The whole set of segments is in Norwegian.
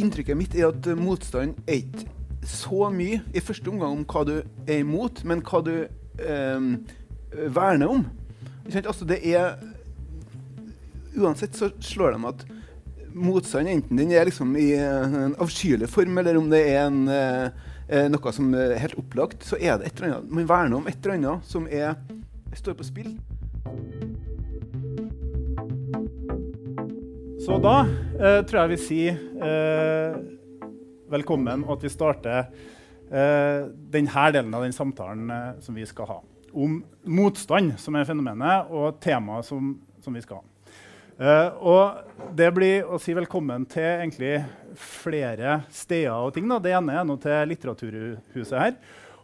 inntrykket mitt er at motstand er ikke så mye i første omgang om hva du er imot, men hva du eh, verner om. Altså, det er Uansett så slår de at motstand, enten den er liksom i en avskyelig form, eller om det er en, eh, noe som er helt opplagt, så er det et eller annet. Man verner om et eller annet som er, står på spill. Så da eh, tror jeg vi sier eh, velkommen, og at vi starter eh, denne delen av den samtalen eh, som vi skal ha. Om motstand, som er fenomenet, og temaet som, som, vi skal ha. Eh, og det blir å si velkommen til egentlig flere steder og ting. Da. Det ene er nå til Litteraturhuset her.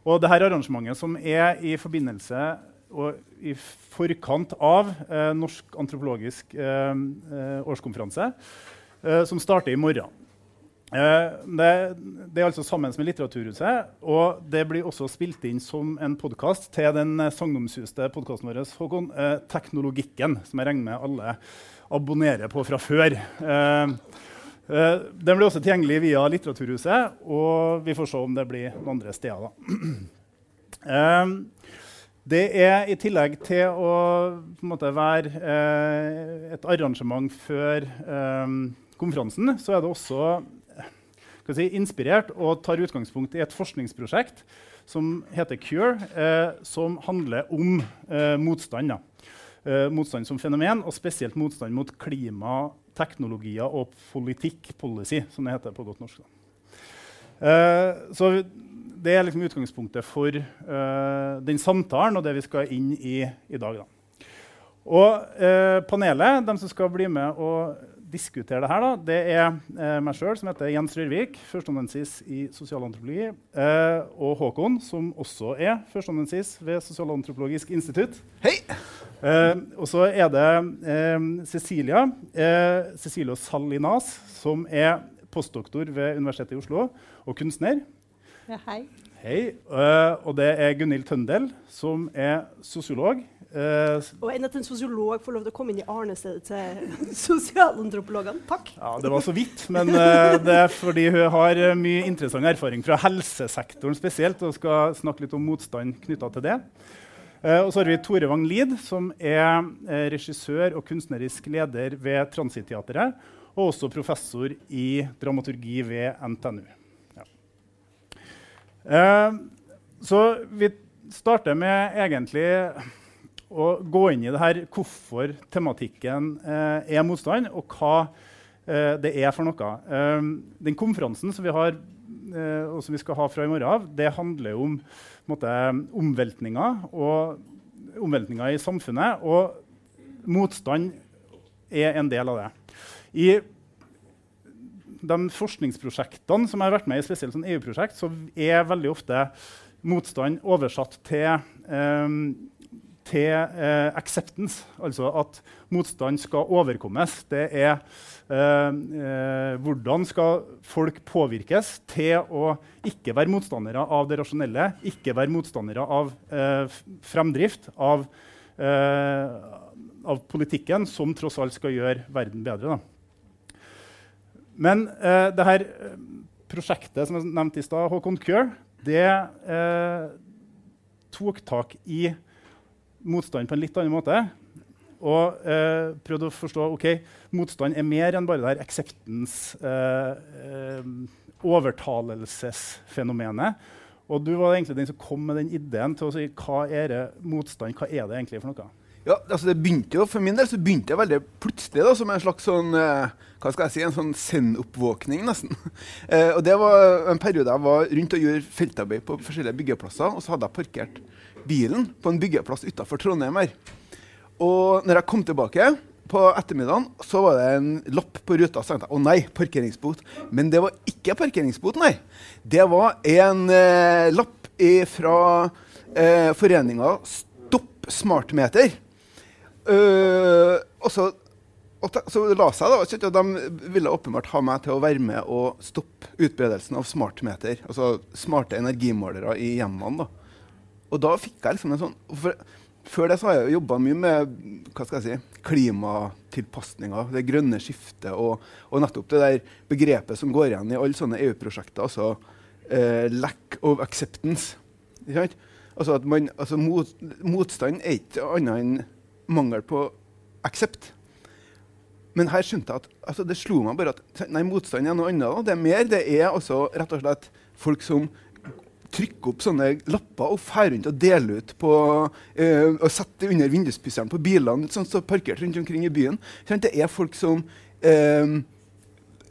Og det her arrangementet som er i forbindelse og i forkant av eh, Norsk antropologisk eh, eh, årskonferanse, eh, som starter i morgen. Eh, det, det, er altså sammen med Litteraturhuset, og det blir også spilt inn som en podkast til den sagnomsuste podkasten vår, Håkon, eh, 'Teknologikken', som jeg regner med alle abonnerer på fra før. den blir også tilgjengelig via Litteraturhuset, og vi får se om det blir noen andre steder. da. Det er i tillegg til å måte, være eh, et arrangement før eh, konferansen, så er det også si, inspirert og tar utgangspunkt i et forskningsprosjekt som heter CURE, eh, som handler om eh, motstand. Eh, motstand som fenomen, og spesielt motstand mot klima, teknologier og politikk, policy, som det heter på godt norsk. Eh, så det er liksom utgangspunktet for uh, den samtalen og det vi skal inn i i dag. Da. Og uh, panelet, de som skal bli med og diskutere det her, da, det er uh, meg sjøl, som heter Jens Rørvik, førsteamanuensis i sosialantropologi, og Håkon, som også er førsteamanuensis ved Sosialantropologisk institutt. Hei! og så er det Cecilia Cecilio Salinas, som er postdoktor ved Universitetet i Oslo og kunstner. Ja, hei. Hei. Uh, og det er Gunhild Tøndel, som er sosiolog. Uh, og enn at en sosiolog får lov til å komme inn i arnestedet til sosialantropologene. Takk. Ja, Det var så vidt, men uh, det er fordi hun har mye interessant erfaring fra helsesektoren spesielt, og skal snakke litt om motstand knytta til det. og så har vi Tore Wang Lid, som er regissør og kunstnerisk leder ved Transitteatret, og også professor i dramaturgi ved NTNU. Eh, så vi starter med egentlig å gå inn i det her hvorfor tematikken eh, er motstand, og hva eh, det er for noe. Den konferansen som vi har og som vi skal ha fra i morgen av, det handler om måte, omveltninger og omveltninger i samfunnet. Og motstand er en del av det. I de forskningsprosjektene som jeg har vært med i, spesielt sånn EU-prosjekt, så er veldig ofte motstand oversatt til, um, til uh, acceptance. Altså at motstand skal overkommes. Det er uh, uh, hvordan skal folk påvirkes til å ikke være motstandere av det rasjonelle, ikke være motstandere av fremdrift, av, av politikken, som tross alt skal gjøre verden bedre. Da. Men eh, det her eh, prosjektet som jeg nevnte i stad, Håkon Kjør, det eh, tok tak i motstand på en litt annen måte. Og eh, prøvde å forstå ok, motstand er mer enn bare det her acceptance, eh, eh, overtalelsesfenomenet. Og du var egentlig den som kom med den ideen til å si hva er det motstand hva er det egentlig for noe. Ja, altså det begynte jo, For min del så begynte det veldig plutselig da, som en slags sånn, eh, hva skal jeg si, en sånn send-oppvåkning, nesten. Eh, og Det var en periode jeg var rundt og gjorde feltarbeid på forskjellige byggeplasser. Og så hadde jeg parkert bilen på en byggeplass utafor Trondheim her. Og når jeg kom tilbake på ettermiddagen, så var det en lapp på ruta. Så tenkte jeg å nei, parkeringsbot. Men det var ikke parkeringsbot, nei. Det var en eh, lapp fra eh, foreninga Stopp smartmeter. Uh, og så, så la seg da, og De ville åpenbart ha meg til å være med og stoppe utbredelsen av smartmeter. Altså smarte energimålere i hjemmene. da. Og da fikk jeg liksom en sånn For, før det så har jeg jobba mye med hva skal jeg si, klimatilpasninger, det grønne skiftet, og, og, nettopp det der begrepet som går igjen i alle sånne EU-prosjekter, altså uh, lack of acceptance. Altså at man, altså mot, Motstand er ikke annet enn mangel på aksept. Men her skjønte jeg at altså det slo meg bare at nei, motstand er noe annet. Det er mer. Det er også rett og slett folk som trykker opp sånne lapper og drar rundt og deler ut på eh, og setter under vinduspusseren på bilene som står parkert rundt omkring i byen. Det er folk som eh,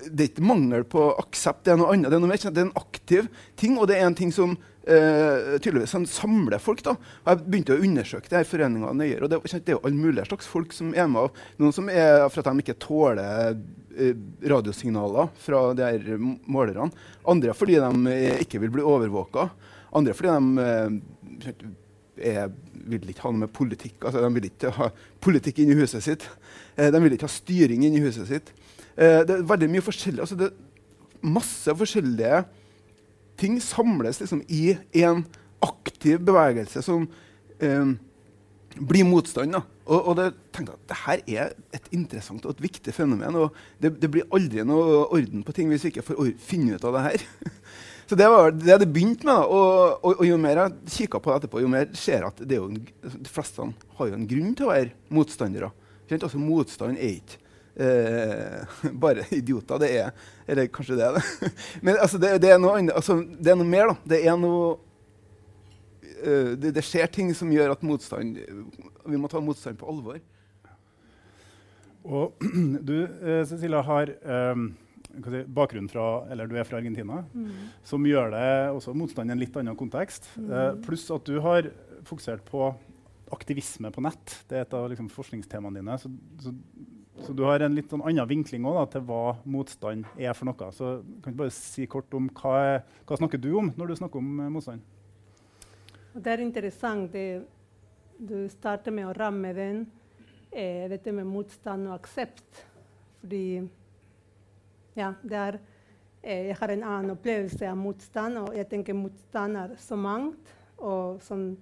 Det er ikke mangel på aksept, det er noe annet. Det er, noe mer, det er en aktiv ting, og det er en ting som uh, tydeligvis en folk. da. Og jeg begynte å undersøke det her foreninga nøyere. og det, det, er jo alle mulige slags folk som er med. Noen som er for at de ikke tåler radiosignaler fra de her målerne. Andre fordi de eh, ikke vil bli overvåka. Andre fordi de eh, er, vil ikke ha noe med politikk altså De vil ikke ha politikk inni huset sitt. Eh, de vil ikke ha styring inni huset sitt. det er veldig mye forskjellig. Altså det, masse forskjellige ting samles liksom i en aktiv bevegelse som eh, blir motstand. da. Og, og det, tenkte at det her er et interessant og et viktig fenomen. og det, det, blir aldri noe orden på ting hvis vi ikke får finne ut av det her. Så det var det det begynte med. Og, og, og, jo mer jeg kikka på det etterpå, jo mer ser jeg at jo, de fleste har jo en grunn til å være motstandere. Altså, motstand er ikke eh, bare idioter. Det er Eller kanskje det er det. Men altså, det, det, er noe, altså, det er noe mer. da. Det er noe uh, det, det, skjer ting som gjør at motstand vi må ta motstand på alvor. Og du, uh, Cecilia, har um, si, bakgrunn fra Eller du er fra Argentina, mm. som gjør det også motstand i en litt annen kontekst. Mm. Uh, pluss at du har fokusert på aktivisme på nett. Det er et av liksom, forskningstemaene dine. Så, så, så, du har en litt sånn annen vinkling også, da, til hva motstand er for noe. Så kan du bare si kort om hva, hva snakker du om når du snakker om motstand? Det er interessant. Det, du starter med å ramme den, eh, dette med motstand og aksept. Fordi ja, det er, eh, jeg har en annen opplevelse av motstand, og jeg tenker motstand er så mangt. Og som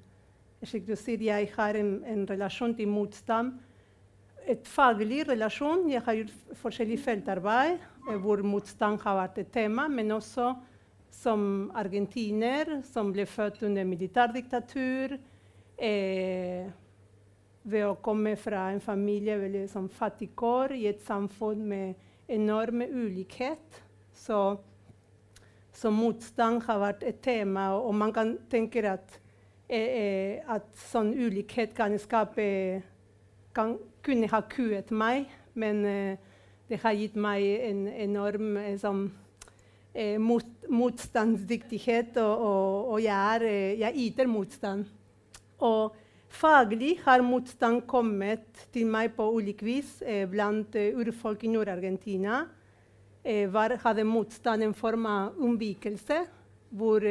slik du sier, jeg har en, en relasjon til motstand. Et faglig relasjon. Jeg har gjort forskjellig feltarbeid hvor motstand har vært et tema, men også som argentiner som ble født under militærdiktatur. Eh, ved å komme fra en familie veldig sånn, fattigkår i et samfunn med enorme ulikhet. Så, så, motstand har vært et tema, og man kan tenke at, eh at sånn ulikhet kan skape kan, kunne ha kuet meg, men eh, det har gitt meg en enorm eh, sånn, eh, mot, motstandsdyktighet, og, og, og jeg, er, jeg, yter motstand. Og faglig har motstand kommet til meg på ulik vis blant urfolk i Nord-Argentina. Var, hadde motstand en form av unnvikelse, hvor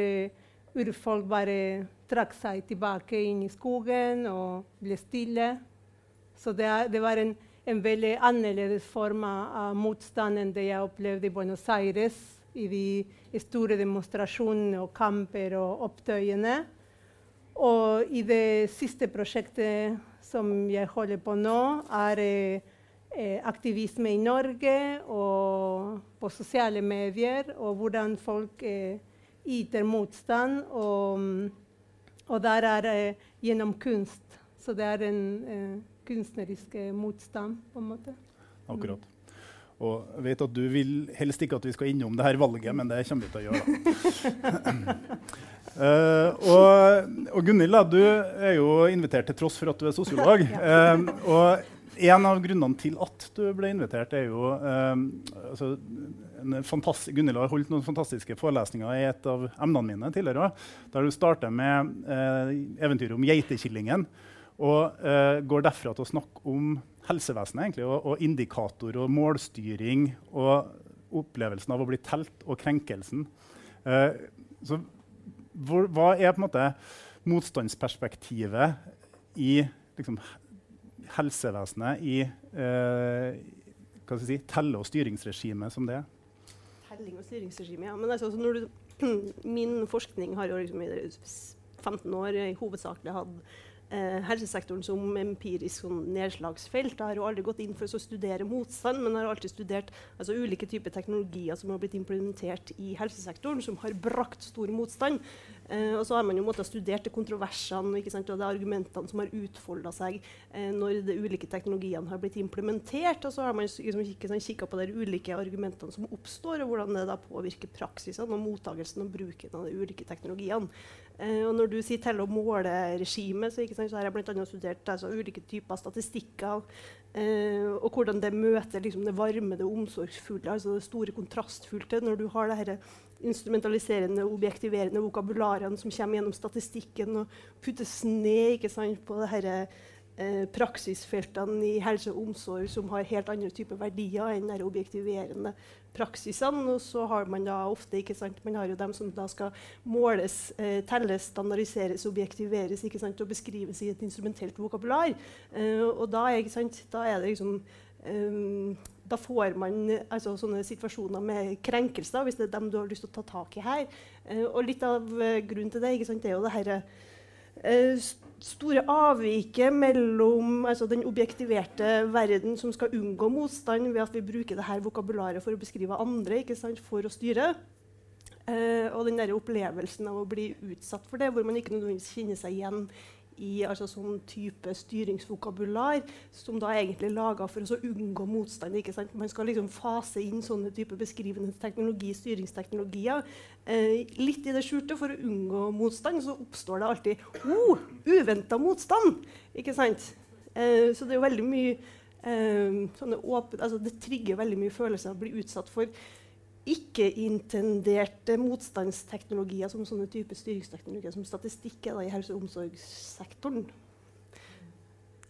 urfolk bare trakk seg tilbake inn i skogen og ble stille. Så det, det var en, en, veldig annerledes form av motstand enn det jeg opplevde i Buenos Aires i de store demonstrasjonene og kamper og opptøyene. Og i det siste prosjektet som jeg holder på nå, er eh, aktivisme i Norge og på sosiale medier, og hvordan folk eh, yter motstand. Og, og der er eh, gjennom kunst. Så det er en eh, kunstnerisk motstand, på en måte. Akkurat. Og jeg vet at du vil helst ikke at vi skal innom det her valget, men det kommer vi til å gjøre. uh, og, og Gunhild, du er jo invitert til tross for at du er sosiolog. Uh, og en av grunnene til at du ble invitert, er jo uh, altså, Gunhild har holdt noen fantastiske forelesninger i et av emnene mine tidligere. Der du starter med eventyret om geitekillingen og går derfra til å snakke om helsevesenet egentlig, og, og indikator og målstyring og opplevelsen av å bli telt og krenkelsen. Uh, så hvor, hva er på en måte motstandsperspektivet i liksom, helsevesenet, i uh, si, telle- og styringsregimet som det? Telling og styringsregime, ja. Men altså, du, min forskning har jo liksom i 15 år i hovedsakelig hatt helsesektoren som empirisk sånn nedslagsfelt. Jeg har jo aldri gått inn for å studere motstand, men har alltid studert altså, ulike typer teknologier som har blitt implementert i helsesektoren, som har brakt stor motstand. Eh, og så har man jo måttet studert de kontroversene sant, og de argumentene som har utfolda seg eh, når de ulike teknologiene har blitt implementert. Og så har man liksom, sånn, på de ulike argumentene som oppstår, og hvordan det da påvirker praksisene og mottagelsen og bruken av de ulike teknologiene. Uh, og når du sier telle- og måleregime, så, så har jeg bl.a. studert altså, ulike typer statistikker. Eh, og hvordan det møter liksom, det varme, det omsorgsfulle, altså det store kontrastfylte. Når du har det instrumentaliserende, objektiverende vokabularene som kommer gjennom statistikken og puttes ned sant, på det herre eh, praksisfeltene i helse og omsorg som har helt andre typer verdier enn de objektiverende praksisene. Og så har man da ofte ikke sant, man har jo dem som da skal måles, eh, telles, standardiseres, objektiveres ikke sant, og beskrives i et instrumentelt vokabular. Eh, og da, ikke sant, da er det liksom um, da får man altså, sånne situasjoner med krenkelser, hvis det er dem du har lyst til å ta tak i her. Uh, og litt av grunnen til det, sant, er jo det herre uh, store avviket mellom altså den objektiverte verden som skal unngå motstand ved at vi bruker dette vokabularet for å beskrive andre, sant, for å styre, uh, og den der opplevelsen av å bli utsatt for det, hvor man ikke nødvendigvis kjenner seg igjen i altså sånn type styringsvokabular som da egentlig er laga for å unngå motstand. ikke sant? Man skal liksom fase inn sånne type beskrivende teknologi, styringsteknologier eh, litt i det skjulte for å unngå motstand. Så oppstår det alltid oh, uventa motstand. ikke sant? Eh, så det er jo veldig mye eh, sånne åpne, altså Det trigger veldig mye følelser å bli utsatt for ikke-intenderte motstandsteknologier som sånne type styringsteknologier som statistikk er da, i helse- og omsorgssektoren.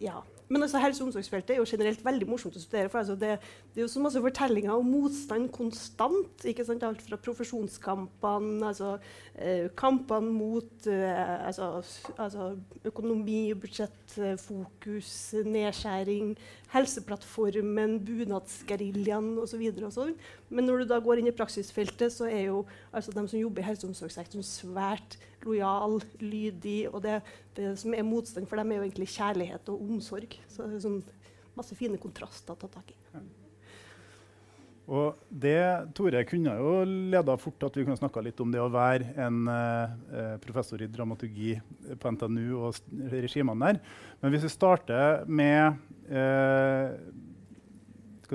Ja. Men altså, helse- og omsorgsfeltet er jo generelt veldig morsomt å studere. for altså, det, det, er jo så masse fortellinger om motstand konstant. ikke sant? Alt fra profesjonskampene, altså eh, kampene mot eh, altså, altså, økonomi, budsjettfokus, nedskjæring, Helseplattformen, bunadsgeriljaen osv. Sånn. Men når du da går inn i praksisfeltet, så er jo altså, de som jobber i helse- og omsorgssektoren, svært lojal, lydig. Og det, det, som er motstand for dem, er jo egentlig kjærlighet og omsorg. Så det er sånn masse fine kontraster å ta tak i. Og det, Tore, kunne jo leda fort at vi kunne snakka litt om det å være en eh, professor i dramaturgi på NTNU og regimene der. Men hvis vi starter med eh,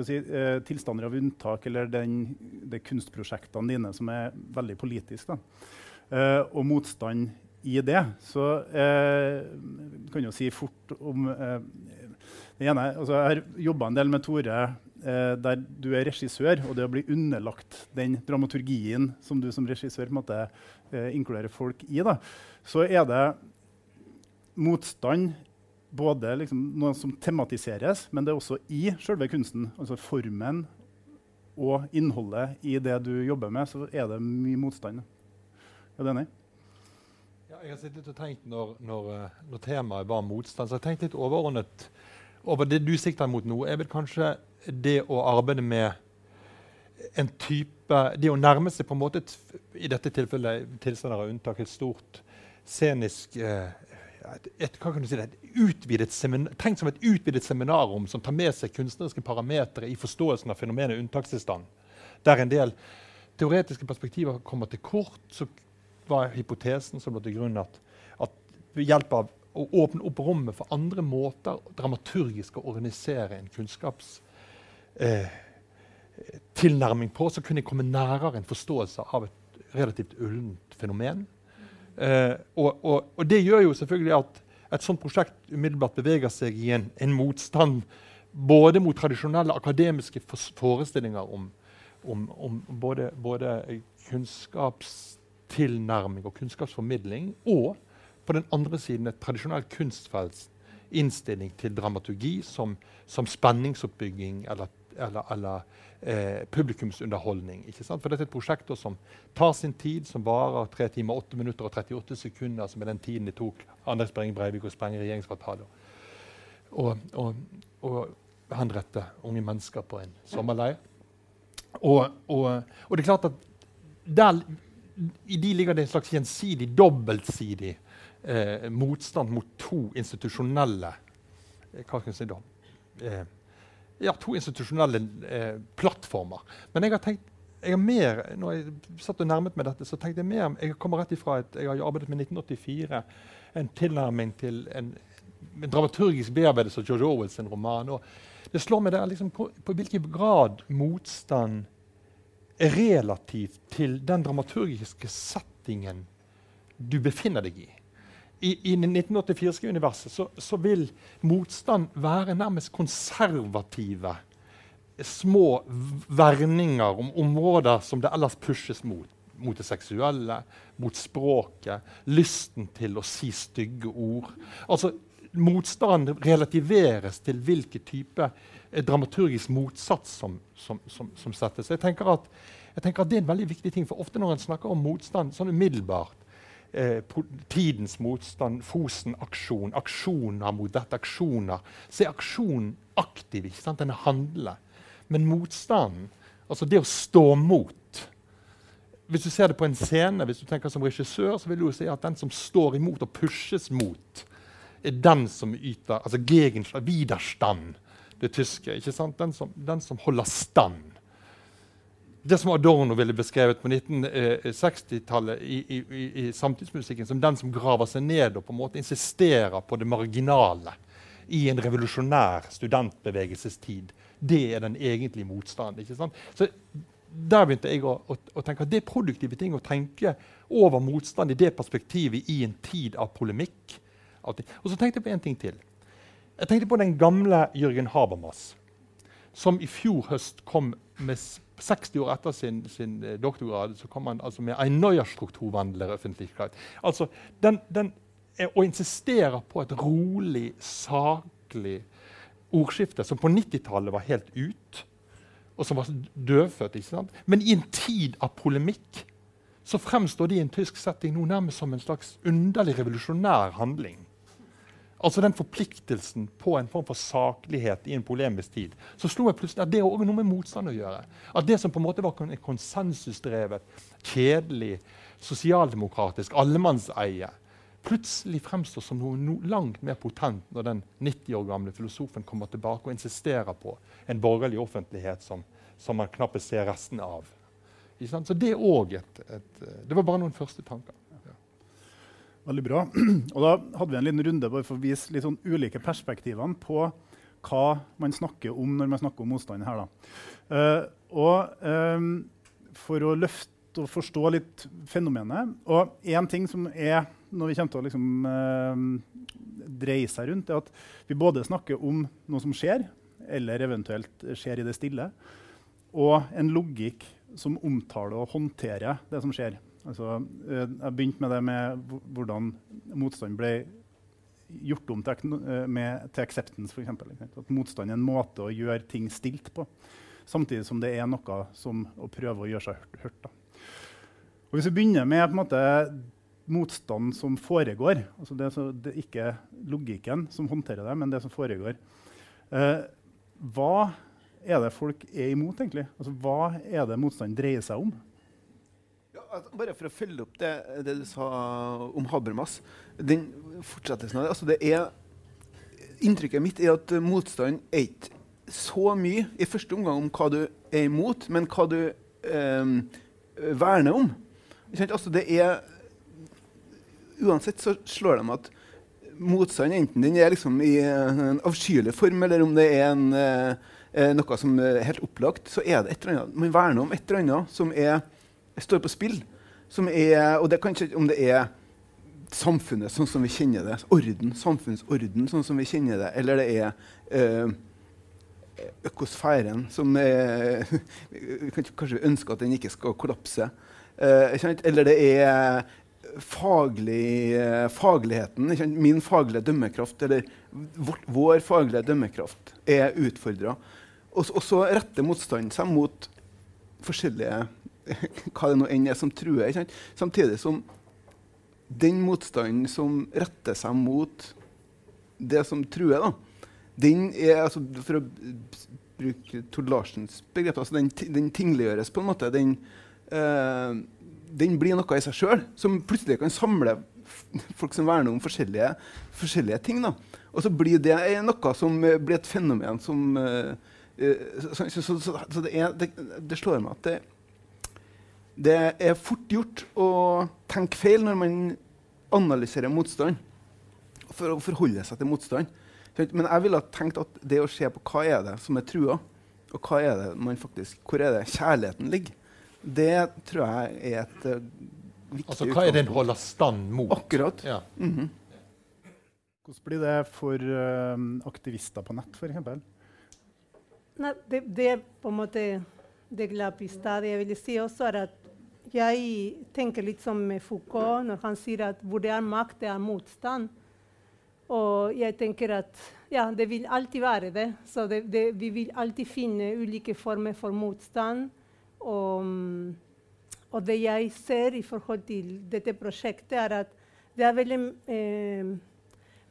si, eh, tilstander av unntak, eller den, de kunstprosjektene dine som er veldig politiske, eh, og motstand i det, så eh, kan jo si fort om eh, det ene, altså Jeg har jobba en del med Tore eh, der du er regissør, og det å bli underlagt den dramaturgien som du som regissør måte, eh, inkluderer folk i, da, så er det motstand både liksom, noe som tematiseres, men det er også i selve kunsten. Altså formen og innholdet i det du jobber med, så er det mye motstand. Er du enig? Ja, jeg har sittet og tenkt når, når, eh, når temaet var motstand, så jeg tenkt litt overordnet over det du sikter mot nå, er vel kanskje det å arbeide med en type Det å nærme seg på en måte, i dette tilfellet tilstander av unntak, et stort scenisk eh, et, et, hva kan du si, et seminar, Tenkt som et utvidet seminarrom som tar med seg kunstneriske parametere i forståelsen av fenomenet unntakstilstand. Der en del teoretiske perspektiver kommer til kort, så var hypotesen som lå til grunn at, at ved hjelp av å åpne opp rommet for andre måter dramaturgisk å organisere en kunnskaps eh, tilnærming på, så kunne jeg komme nærere en forståelse av et relativt ullent fenomen. Eh, og, og, og, det gjør jo selvfølgelig at et sånt prosjekt umiddelbart beveger seg i en, en motstand både mot tradisjonelle akademiske forestillinger om, om, om både, både, kunnskapstilnærming og kunnskapsformidling, og på den andre siden et tradisjonelt kunstfelts innstilling til dramaturgi som, som spenningsoppbygging eller, eller, eller eh, publikumsunderholdning. For dette er et prosjekt som tar sin tid, som varer 3 timer, 8 minutter og 38 sekunder, som er den tiden det tok Anders Behring Breivik å sprenge regjeringskvartalet og, og, og henrette unge mennesker på en sommerleir. Og, og, det er klart at der, i de ligger det en slags gjensidig, dobbeltsidig eh, motstand mot to institusjonelle eh, Hva skal jeg si da? Eh, ja, to institusjonelle eh, plattformer. Men jeg har tenkt jeg har mer, når jeg satt og nærmet meg dette, så tenkte jeg mer Jeg kommer rett ifra et, jeg har arbeidet med 1984, en tilnærming til en, en dramaturgisk bearbeidelse av George Orwells roman. og det slår meg der liksom på, på hvilken grad motstand er relativt til den dramaturgiske settingen du befinner deg i. I, i 1984-universet så, så, vil motstand være nærmest konservative små verninger om områder som det ellers pushes mot. Mot det seksuelle, mot språket, lysten til å si stygge ord. Altså, Motstand relativeres til hvilken type eh, dramaturgisk motsats som, som, som, som settes. Jeg tenker, at, jeg tenker, at, Det er en veldig viktig ting, for ofte når en snakker om motstand sånn umiddelbart eh, Tidens motstand, Fosen-aksjon, aksjoner mot dette, aksjoner Så er aksjonen aktiv. ikke sant? Den er handlende. Men motstanden, altså det å stå mot Hvis du ser det på en scene, hvis du tenker som regissør, så vil du si at den som står imot og pushes mot, er den som yter altså Gegenstand, Widerstand, det tyske. ikke sant? Den som, den som holder stand. Det som Adorno ville beskrevet på 1960-tallet i, i, i, i, samtidsmusikken som den som graver seg ned og på en måte insisterer på det marginale i en revolusjonær studentbevegelsestid det er den egentlige motstanden. ikke sant? Så Der begynte jeg å, å, å, tenke at det er produktive ting å tenke over motstand i det perspektivet i en tid av polemikk. Og så tenkte jeg på en ting til. Jeg tenkte på den gamle Jørgen Habermas, som i fjor høst kom med 60 år etter sin, sin eh, doktorgrad så kom han altså med en Neuerstrukturwandler offentlighet. Altså, den, den å insistere på et rolig, saklig ordskifte som på 90-tallet var helt ut, og som var dødfødt. Men i en tid av polemikk så fremstår det i en tysk setting nå nærmest som en slags underlig revolusjonær handling. Altså den forpliktelsen på en form for saklighet i en polemisk tid. Så slo jeg plutselig at det har noe med motstand å gjøre. At det som på en måte var konsensusdrevet, kjedelig, sosialdemokratisk allemannseie, plutselig fremstår som noe no langt mer potent når den 90 år gamle filosofen kommer tilbake og insisterer på en borgerlig offentlighet som, som man knapt ser resten av. Så Det et, et, Det var bare noen første tanker. Veldig bra. Og Da hadde vi en liten runde for å vise litt sånn ulike perspektivene på hva man snakker om når man snakker om motstand her. Uh, og um, For å løfte og forstå litt fenomenet Og én ting som er når vi kommer til å liksom, uh, dreie seg rundt, er at vi både snakker om noe som skjer, eller eventuelt skjer i det stille, og en logikk som omtaler og håndterer det som skjer. Altså, eh, jeg begynte med det med hvordan motstand ble gjort om til, eh, med, til acceptance, f.eks. At motstand er en måte å gjøre ting stilt på, samtidig som det er noe som å prøve å gjøre seg hørt. hvis vi begynner med måte, motstand som foregår. Altså det, så, det er ikke logikken som håndterer det, men det som foregår. Eh, hva er det folk er imot, egentlig? Altså, hva er det motstand dreier seg om? Bare for å følge opp det, det, du sa om Habermas den fortsettelsen av det, altså det er, Inntrykket mitt er at motstand er ikke så mye i første omgang om hva du er imot, men hva du eh, verner om. Altså, det er uansett så slår de at motstand, enten den er liksom i en avskyelig form, eller om det er en, eh, noe som er helt opplagt, så er det et eller annet. Man verner om et eller annet som er, står på spill. Er, og det kan ikke om det er samfunnet sånn som vi kjenner det, orden, samfunnsorden sånn som vi kjenner det, eller det er øh, økosfæren som er, Vi kan kanskje ønsker at den ikke skal kollapse. Eh, eller det er faglig, eh, fagligheten, min faglige dømmekraft, eller vår, vår faglige dømmekraft, er utfordra. Og, så retter motstanden seg mot forskjellige hva det nå enn er som truer. Samtidig som den motstanden som retter seg mot det som truer, da, den er altså, For å bruke Tord Larsens begrep altså den, den tingliggjøres på en måte. Den, eh, den blir noe i seg sjøl som plutselig kan samle folk som verner om forskjellige, forskjellige ting. Da. Og så blir det noe som blir et fenomen som eh, så, så, så, så det, er, det, det, slår meg at det, det, er fort gjort å tenke feil når man analyserer motstand. For å forholde seg til motstand. Men jeg ville tenkt at det å se på hva er det som er trua, og hva er det man faktisk, hvor er det kjærligheten ligger, det tror jeg er et uh, viktig Altså Hva er det en holder stand mot? Akkurat. Ja. Mm -hmm. Hvordan blir det for uh, aktivister på nett, f.eks.? Det, det er på en måte det glapp i stad. Jeg vil si også er at jeg tenker litt som Foucault når han sier at hvor det er makt, det er motstand. Og jeg tenker at ja, det vil alltid være det. Så det, det, vi vil alltid finne ulike former for motstand. Og, og, det jeg ser i forhold til dette prosjektet, er at det er veldig eh,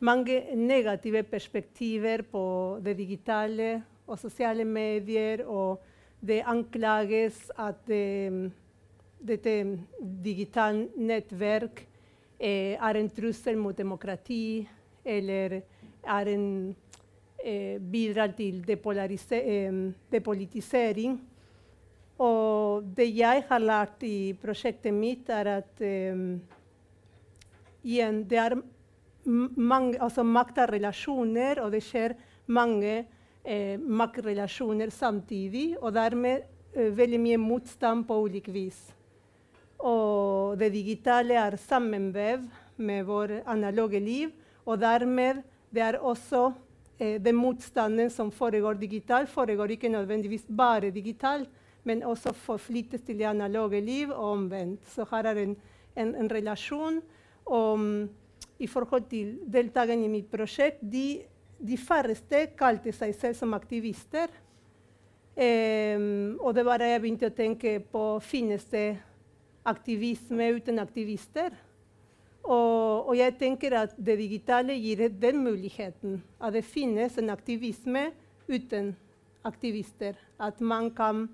mange negative perspektiver på det digitale og sosiale medier. Og det anklages at eh, dette digitale nettverk eh, er en trussel mot demokrati eller er en eh, bidrar til depolitisering. Og det jeg har lært i prosjektet mitt, er at um, igjen, det er mange, altså maktrelasjoner, og det skjer mange eh, maktrelasjoner samtidig. Og dermed eh, veldig mye motstand på ulik vis. Og det digitale er sammenvevd med vårt analoge liv, og dermed det er også eh, den motstanden som foregår digitalt, foregår ikke nødvendigvis bare digitalt men også forflyttes til det analoge liv og omvendt. Så her er en, en, en relasjon. Og i forhold til deltakerne i mitt prosjekt, de, de færreste kalte seg selv som aktivister. Um, og det var da jeg begynte å tenke på finnes det aktivisme uten aktivister. Og, og, jeg tenker at det digitale gir den muligheten. At det finnes en aktivisme uten aktivister. At man kan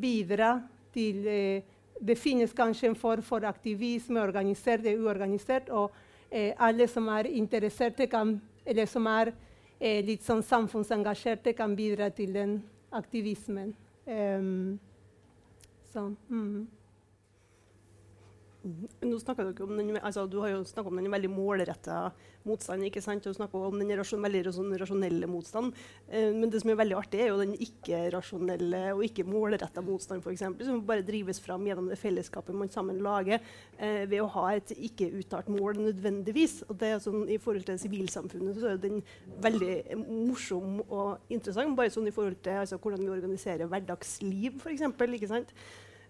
bidra til eh, Det finnes kanskje en form for aktivisme, organisert og uorganisert. Og eh, alle som er interesserte, kan, eller som er eh, litt sånn samfunnsengasjerte, kan bidra til den aktivismen. Um, så, mm. Nå dere om den, altså, du har jo snakka om den veldig målretta motstanden. ikke sant? Du snakker om den rasjon, veldig rasjonelle motstanden. Eh, men det som er veldig artig, er jo den ikke-rasjonelle og ikke målretta for f.eks. Som bare drives fram gjennom det fellesskapet man sammen lager eh, ved å ha et ikke-uttalt mål nødvendigvis. Og det er sånn, I forhold til sivilsamfunnet så er den veldig morsom og interessant. Bare sånn i forhold til altså, hvordan vi organiserer hverdagsliv, f.eks.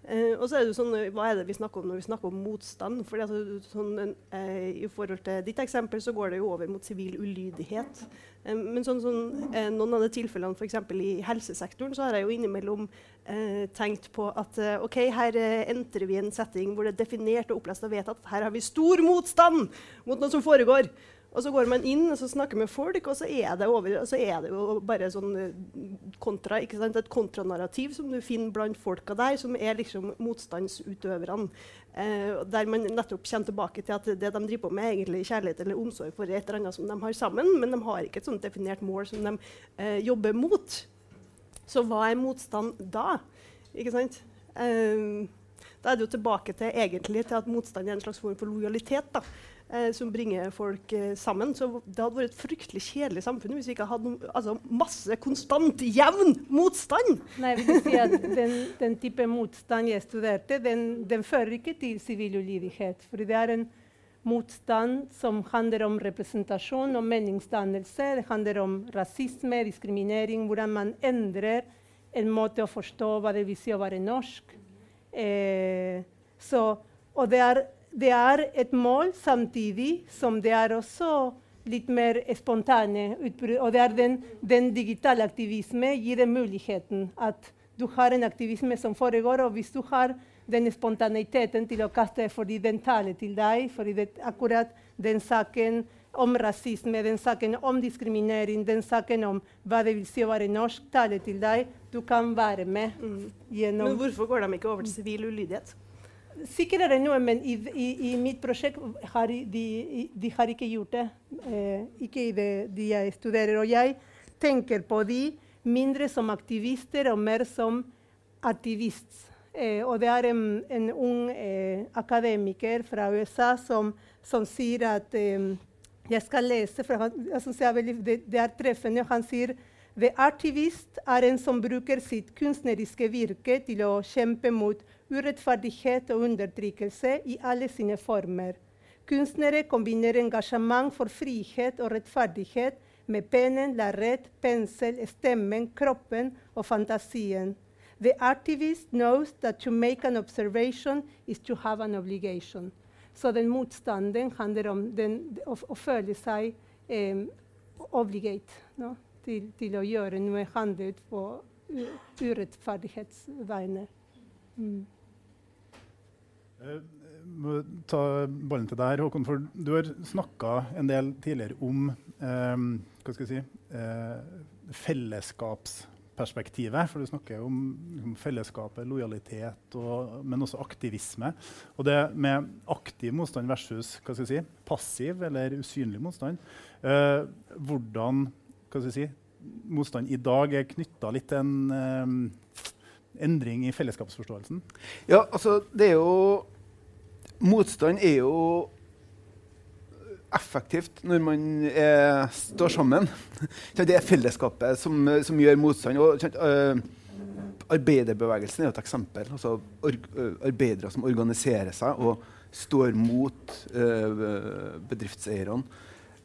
Eh, og så er det jo sånn, Hva er det vi snakker om når vi snakker om motstand? Fordi altså, sånn, eh, I forhold til ditt eksempel så går det jo over mot sivil ulydighet. Eh, men sånn, sånn, eh, noen av de tilfellene f.eks. i helsesektoren så har jeg jo innimellom eh, tenkt på at eh, ok, her entrer vi en setting hvor det er definert og opplest og vedtatt her har vi stor motstand mot noe som foregår. Og så går man inn og så snakker med folk, og så er det, over, så er det jo bare sånn eh, kontra, et kontranarrativ som du finner blant folka der, som er liksom motstandsutøverne. Eh, der man nettopp kommer tilbake til at det de driver på med, er egentlig kjærlighet eller omsorg for et eller annet som de har sammen, men de har ikke et sånt definert mål som de eh, jobber mot. Så hva er motstand da? Ikke sant? Eh, da er det jo tilbake til, egentlig, til at motstand er en slags form for lojalitet. da eh, som bringer folk eh, sammen. Så det hadde vært et fryktelig kjedelig samfunn hvis vi ikke hadde altså, masse konstant jevn motstand. Nei, vil si at den, den type motstand jeg studerte, den, den fører ikke til sivil ulydighet. For det er en motstand som handler om representasjon og meningsdannelse. Det handler om rasisme, diskriminering, hvordan man endrer en måte å forstå hva det vil si å være norsk. Eh, så, og det er det er et mål samtidig som det er også litt mer spontane utbrudd. Og det er den, den digitale aktivisme gir den muligheten at du har en aktivisme som foregår, og hvis du har den spontaniteten til å kaste fordi den taler til deg, fordi det, akkurat den saken om rasisme, den saken om diskriminering, den saken om hva det vil si å være norsk, taler til deg, du kan være med. Mm. Men hvorfor går de ikke over til sivil ulydighet? Sikkert er det noe, men i, i, i mitt prosjekt har de, de har ikke gjort det. Eh, ikke i det de jeg studerer. Og jeg tenker på de mindre som aktivister og mer som aktivist. Eh, og det er en, en ung eh, akademiker fra USA som, som sier at eh, Jeg skal lese, han, veldig, det, det, er treffende. Han sier The artivist er en som bruker sitt kunstneriske virke til å kjempe mot urettferdighet og undertrykkelse i alle sine former. Kunstnere kombinerer engasjement for frihet og rettferdighet med pennen, lerret, pensel, stemmen, kroppen og fantasien. The artivist knows that to make an observation is to have an obligation. Så den motstanden handler om den, å, å, føle seg eh, obligate no? til, til, å gjøre noe handlet på urettferdighetsvegne. Mm. Uh, ta ballen til deg, Håkon. for Du har snakka en del tidligere om eh, hva skal jeg si, eh, fellesskapsperspektivet. For du snakker om, om fellesskapet, lojalitet, og, men også aktivisme. Og det med aktiv motstand versus hva skal jeg si, passiv eller usynlig motstand. Eh, hvordan hva skal jeg si, motstand i dag er knytta litt til en um, endring i fellesskapsforståelsen? Ja, altså, det er jo Motstand er jo effektivt når man er, står sammen. Det er fellesskapet som, som gjør motstand. Og, uh, arbeiderbevegelsen er et eksempel. Altså, uh, arbeidere som organiserer seg og står mot uh, bedriftseierne.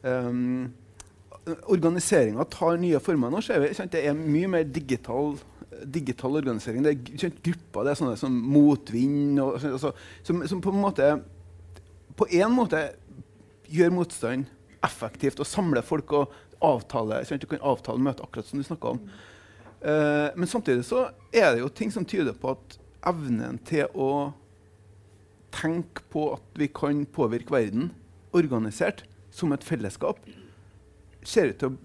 Um, Organiseringa tar nye former nå. Det er mye mer digital digital organisering. Det er grupper, det er sånne som motvind og, altså, som, som, på en måte På én måte gjør motstand effektivt og samler folk og avtaler. Kjent, du kan avtale møte, akkurat som du snakka om. Uh, men samtidig så er det jo ting som tyder på at evnen til å tenke på at vi kan påvirke verden organisert som et fellesskap, ser ut til å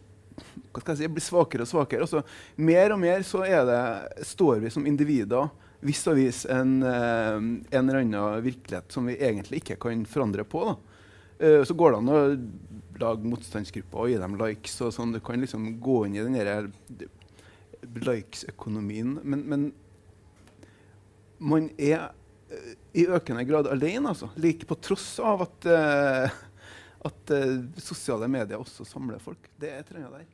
hva skal jeg si, blir svakere og svakere. Altså, mer og mer så det, står vi som individer vis à vis en, eh, en, eller annen virkelighet som vi egentlig ikke kan forandre på. Uh, så går det an å lage motstandsgrupper og gi dem likes. og sånn. Du kan liksom gå inn i den likes-økonomien. Men, men, man er i økende grad alene, altså. Like på tross av at at sosiale medier også samler folk. Det er trenda der.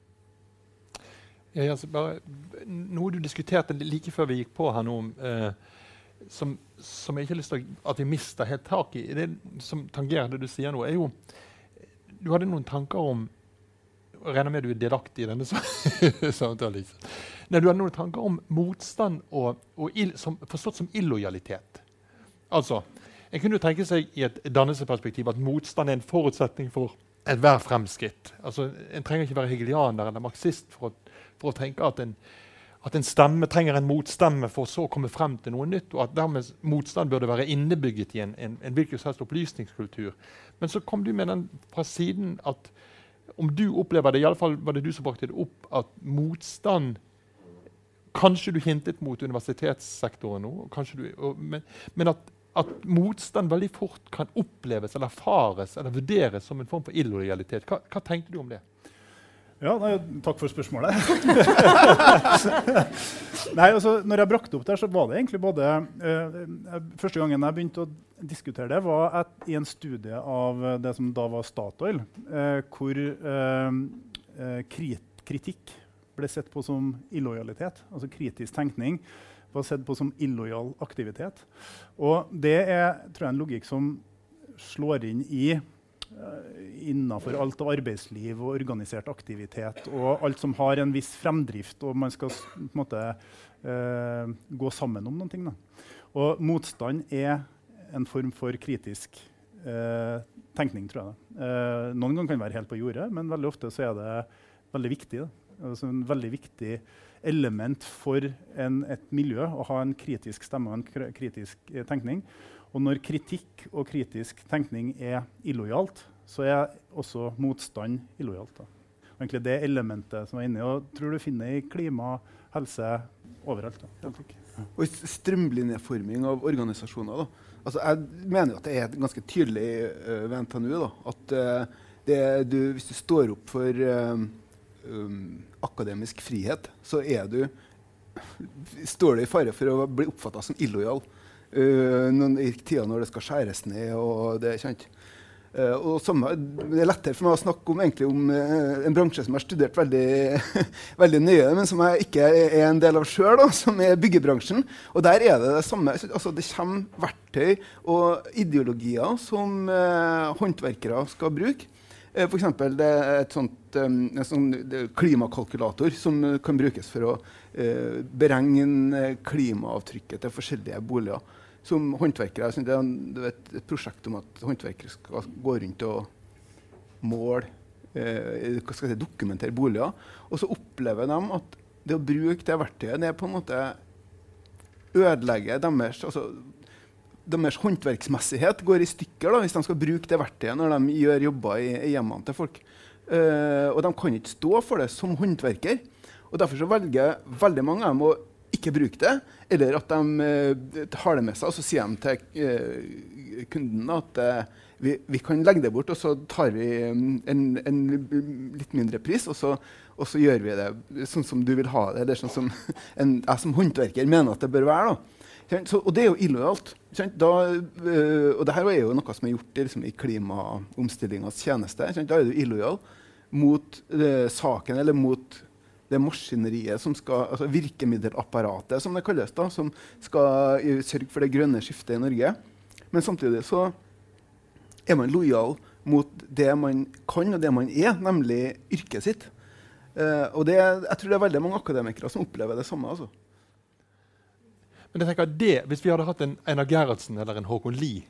Bare, noe du diskuterte like før vi gikk på her nå, eh, som, som, jeg ikke har lyst til at vi mister helt tak i, det som tangerer det du sier nå, er jo Du hadde noen tanker om jeg regner med du er delaktig i denne samtalen. Liksom. Nei, du hadde noen tanker om motstand og, og ill, som, forstått som illojalitet. Altså, En kunne jo tenke seg i et dannelsesperspektiv at motstand er en forutsetning for ethvert fremskritt. Altså, en trenger ikke være hegelianer eller marxist for å for å tenke at en, at en, stemme trenger en motstemme for så å komme frem til noe nytt, og at dermed motstand burde være innebygget i en, en, en hvilken som helst opplysningskultur. Men så kom du med den fra siden at om du opplever det, i alle fall var det du som brakte det opp, at motstand Kanskje du hintet mot universitetssektoren nå, du, og, men, men at, at, motstand veldig fort kan oppleves eller erfares eller vurderes som en form for illojalitet. Hva, hva tenkte du om det? Ja, nei, Takk for spørsmålet. nei, altså, når jeg brakte opp der, så var det egentlig både uh, Første gangen jeg begynte å diskutere det, var at, i en studie av det som da var Statoil, uh, hvor uh, krit kritikk ble sett på som illojalitet. Altså kritisk tenkning var sett på som illojal aktivitet. Og det er tror jeg, en logikk som slår inn i Eh, innenfor alt av arbeidsliv og organisert aktivitet og alt som har en viss fremdrift, og man skal måte, uh, gå sammen om noen ting. Da. Og motstand er en form for kritisk eh, tenkning, tror jeg. Eh, noen ganger kan det være helt på jordet, men veldig ofte så er det veldig viktig. Altså en veldig viktig element for en, et miljø å ha en kritisk stemme og en kritisk tenkning. Og når kritikk og kritisk tenkning er illojalt, så er også motstand illojalt. Egentlig det elementet som er inni. Og tror du finner i klima, helse overalt. Da, og i strømlinjeforming av organisasjoner. Da. Altså, jeg mener jo at det er ganske tydelig uh, ved NTNU da, at uh, det, du, hvis du står opp for uh, um, akademisk frihet, så er du, står du i fare for å bli oppfatta som illojal uh, i tida når det skal skjæres ned. og det er kjent. Uh, samme, det er lettere for meg å snakke om, om uh, en bransje som jeg har studert veldig, veldig nøye, men som jeg ikke er en del av sjøl, som er byggebransjen. Og der er det det samme. Altså, det kommer verktøy og ideologier som uh, håndverkere skal bruke. Uh, F.eks. det er sånt, en sånn klimakalkulator som kan brukes for å beregne klimaavtrykket til forskjellige boliger som håndverkere. Det er et, et, prosjekt om at håndverkere skal gå rundt og måle, eh, si, dokumentere boliger. Og så opplever de at det å bruke det verktøyet det på en måte ødelegger deres altså, deres håndverksmessighet går i stykker da, hvis de skal bruke det verktøyet når de gjør jobber i, i hjemmene til folk. Uh, og de kan ikke stå for det som håndverker. Og Derfor så velger veldig mange av dem å ikke bruke det, eller at de uh, har det med seg og så sier de til uh, kunden at vi, vi, kan legge det bort, og så tar vi um, en, en, litt mindre pris, og så, og så, gjør vi det sånn som du vil ha det. eller sånn som en, jeg som håndverker mener at det bør være. da. Så, og det er jo illojalt. Da, og det her er jo noe som er gjort liksom, i klimaomstillingas tjeneste. Da er du illojal mot saken eller mot det maskineriet som skal, altså virkemiddelapparatet, som det kalles, da, som skal sørge for det grønne skiftet i Norge. Men samtidig så er man lojal mot det man kan, og det man er, nemlig yrket sitt. Uh, og det, jeg tror det er veldig mange akademikere som opplever det samme. altså. Men jeg tenker det, Hvis vi hadde hatt en Einar Gerhardsen eller en Håkon Lie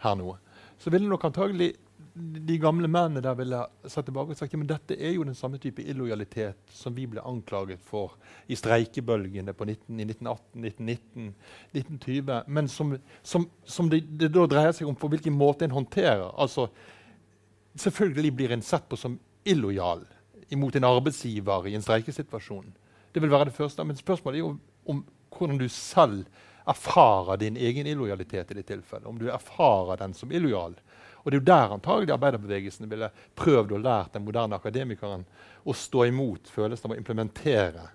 her nå, så ville nok antagelig de gamle mennene der ville satt tilbake og sagt at dette er jo den samme type illojalitet som vi ble anklaget for i streikebølgene på 19, i 1918, 1919, 1920. Men som, som, som det, det, da dreier seg om på hvilken måte en håndterer. Altså, selvfølgelig blir en sett på som illojal imot en arbeidsgiver i en streikesituasjon. Det vil være det første. Men spørsmålet er jo om hvordan du selv erfarer din egen illojalitet i det tilfellet. Om du erfarer den som illojal. Og det er jo der antagelig arbeiderbevegelsen ville prøvd å lært den moderne akademikeren å stå imot følelsen av å implementere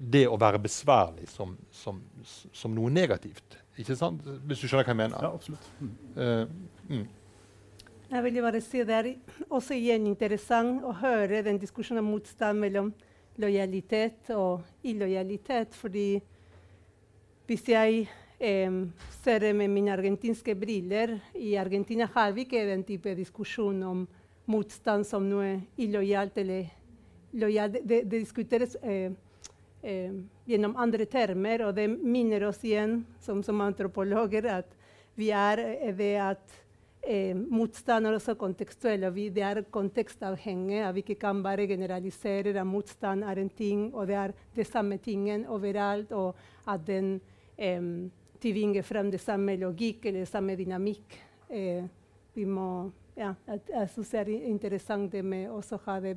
det å være besværlig som, som, som noe negativt. Ikke sant? Hvis du skjønner hva jeg mener? Ja, absolutt. Mm. Uh, mm. Jeg vil bare si Det er også igjen interessant å høre den diskusjonen om motstand mellom lojalitet og illojalitet. fordi hvis jeg eh, ser det med mine argentinske briller. I Argentina har vi ikke den type diskusjon om motstand som noe illojalt eller lojalt. Det, det, diskuteres eh, eh, gjennom andre termer, og det minner oss igjen som, som antropologer at vi er det at eh, motstand er også kontekstuell, og vi, det er kontekstavhengig. At vi ikke kan bare generalisere at motstand er en ting, og det er det samme tingen overalt, og at den eh, tvinger frem det samme logikk eller samme dynamikk. Eh, vi må, ja, jeg, jeg syns det er interessant det med å ha det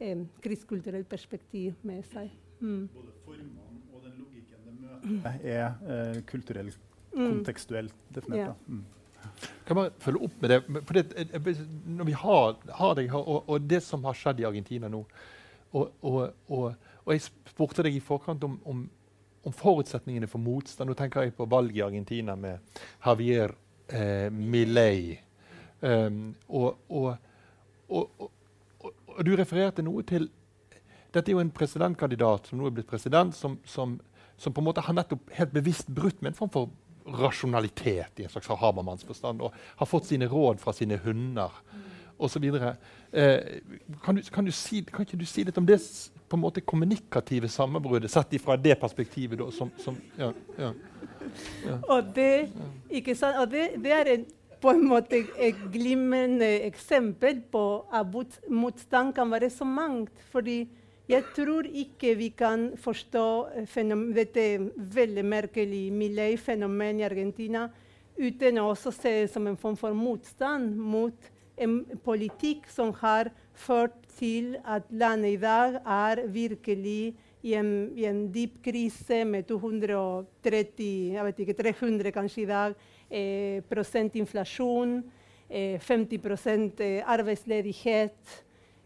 eh, kristkulturelt perspektiv med seg. Mm. Både formene og den logikken det møter, er eh, kulturelt, mm. kontekstuelt definert. Ja. Mm. Kan man følge opp med det? Det, eh, når vi har, har her, og, og, det som har skjedd i Argentina nå og, og, og jeg spurte deg i forkant om, om om forutsetningene for motstand. Nå tenker jeg på valget i Argentina med Javier eh, Milei. Um, og, du refererte noe til Dette er jo en presidentkandidat som nå er blitt president, som, som, som på en måte har nettopp helt bevisst brutt med en form for rasjonalitet i en slags habermannsforstand, og har fått sine råd fra sine hunder osv. Eh, kan, kan, si, kan ikke du si litt om det på en måte kommunikative sammenbruddet, sett fra det perspektivet? Da, som, som ja, ja, ja. Og, det, og det, det, er en, på en måte et glimrende eksempel på at motstand kan være så mangt. fordi jeg tror ikke vi kan forstå dette veldig merkelige Millet-fenomenet i Argentina uten å se det som en form for motstand mot en politikk som har ført til at landet i dag er virkelig i en, i en dyp krise med 230, jeg vet ikke, 300 kanskje i dag, eh, prosent inflasjon, eh, 50 eh, arbeidsledighet.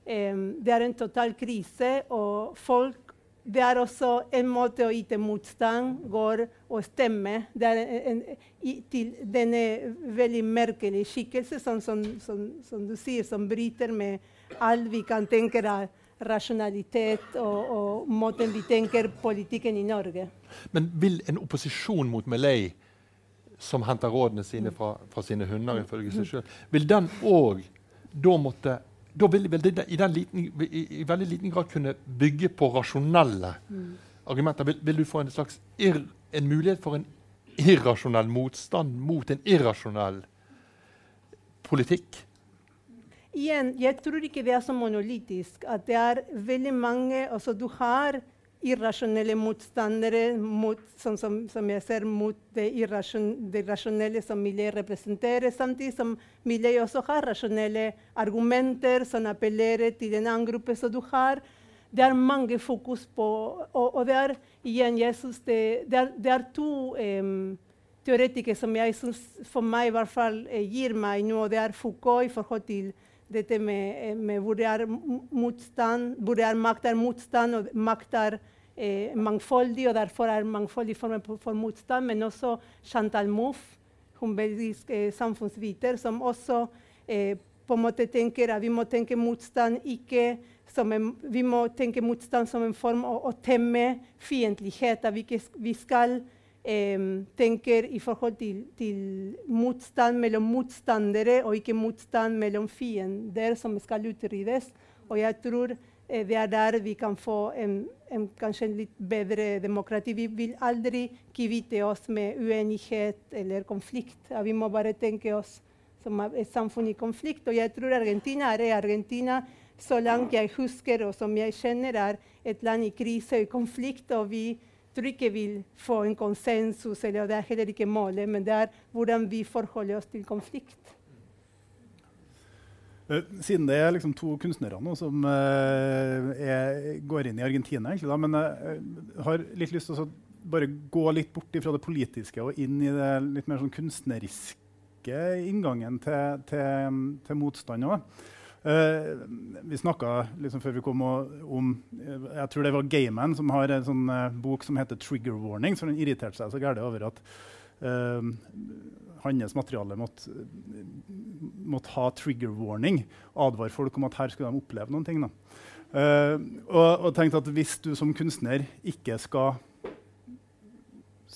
Det er en total krise, og folk det er også en måte å yte motstand, går og stemme. Det er en, til denne veldig merkelige skikkelse, som, som, som, som, du sier, som bryter med alt vi kan tenke av rasjonalitet og, og, måten vi tenker politikken i Norge. Men vil en opposisjon mot Malay, som henter rådene sine fra, fra sine hunder, ifølge seg sjøl, vil den òg da måtte da vil vel det i, liten, i, i, veldig liten grad kunne bygge på rasjonelle mm. argumenter. Vil, vil, du få en slags ir, en mulighet for en irrasjonell motstand mot en irrasjonell politikk? Igjen, jeg tror ikke det er så monolitisk. At det er veldig mange altså Du har irrasjonelle motstandere mot, sånn som, som, jeg ser mot det, det rasjonelle som miljøet representerer, samtidig som miljøet også har rasjonelle argumenter som appellerer til en annen gruppe. som du har det er mange fokus på Og, og det er igjen, jeg synes det, det, er, det er to um, teoretikere som jeg synes for meg i hvert fall eh, gir meg noe. Det er Foucault i forhold til dette med, med hvor det er motstand, hvor det er makt er motstand, og makt er eh, mangfoldig, og derfor er mangfoldig form for motstand. Men også Chantal Mouffe, hun belgisk eh, samfunnsviter, som også eh, på en måte tenker at vi må tenke motstand ikke som en, vi må tenke motstand som en form å, å temme fiendtlighet. At vi, vi skal eh, tenker i forhold til, til, motstand mellom motstandere og ikke motstand mellom fiender som skal utryddes. Og jeg tror eh, det er der vi kan få en, en, kanskje en litt bedre demokrati. Vi vil aldri kvitte oss med uenighet eller konflikt. Vi må bare tenke oss som et samfunn i konflikt. Og jeg tror Argentina er Argentina, så langt jeg husker og som jeg kjenner, er et land i krise og konflikt. og vi tror ikke vil få en konsensus, eller det er heller ikke målet, men det er hvordan vi forholder oss til konflikt. Eh, siden det er liksom to kunstnere nå som uh, er, går inn i Argentina, egentlig, da, men jeg uh, har litt lyst til å bare gå litt bort fra det politiske og inn i det litt mer sånn kunstneriske inngangen til, til, til motstand òg. Uh, vi snakka liksom før vi kom om Jeg tror det var Gayman som har en sånn uh, bok som heter 'Trigger Warning'. Så han irriterte seg så gærent over at uh, hans materiale måtte, måtte, ha 'trigger warning'. Advare folk om at her skulle de oppleve noen ting. og, og tenkte at hvis du som kunstner ikke skal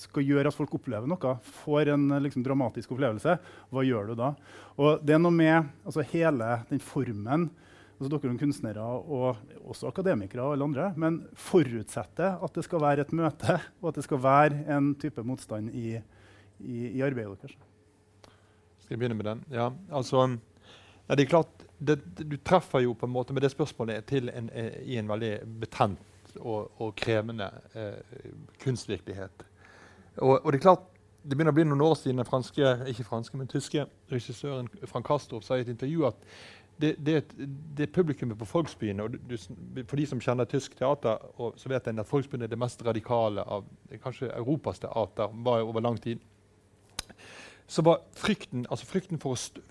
skal gjøre at folk opplever noe, får en liksom, dramatisk opplevelse, hva gjør du da? Og det er noe med altså, hele den formen altså Dere som kunstnere og også akademikere og alle andre, men forutsetter at det skal være et møte, og at det skal være en type motstand i, i, i arbeidet deres. Skal jeg begynne med den? Ja, altså... Ja, det er klart, det, Du treffer jo på en måte med det spørsmålet til en, eh, i en veldig betent og, og krevende eh, kunstvirkelighet. Og, og, det er klart, det begynner å bli noen år siden den franske, ikke franske, men tyske regissøren Frank Kastrup sa i et intervju at det, det, det publikummet på Folksbyene og For de som kjenner tysk teater, så vet en at Folksbyene er det mest radikale av kanskje Europas teater var over lang tid. Så var frykten, altså frykten for å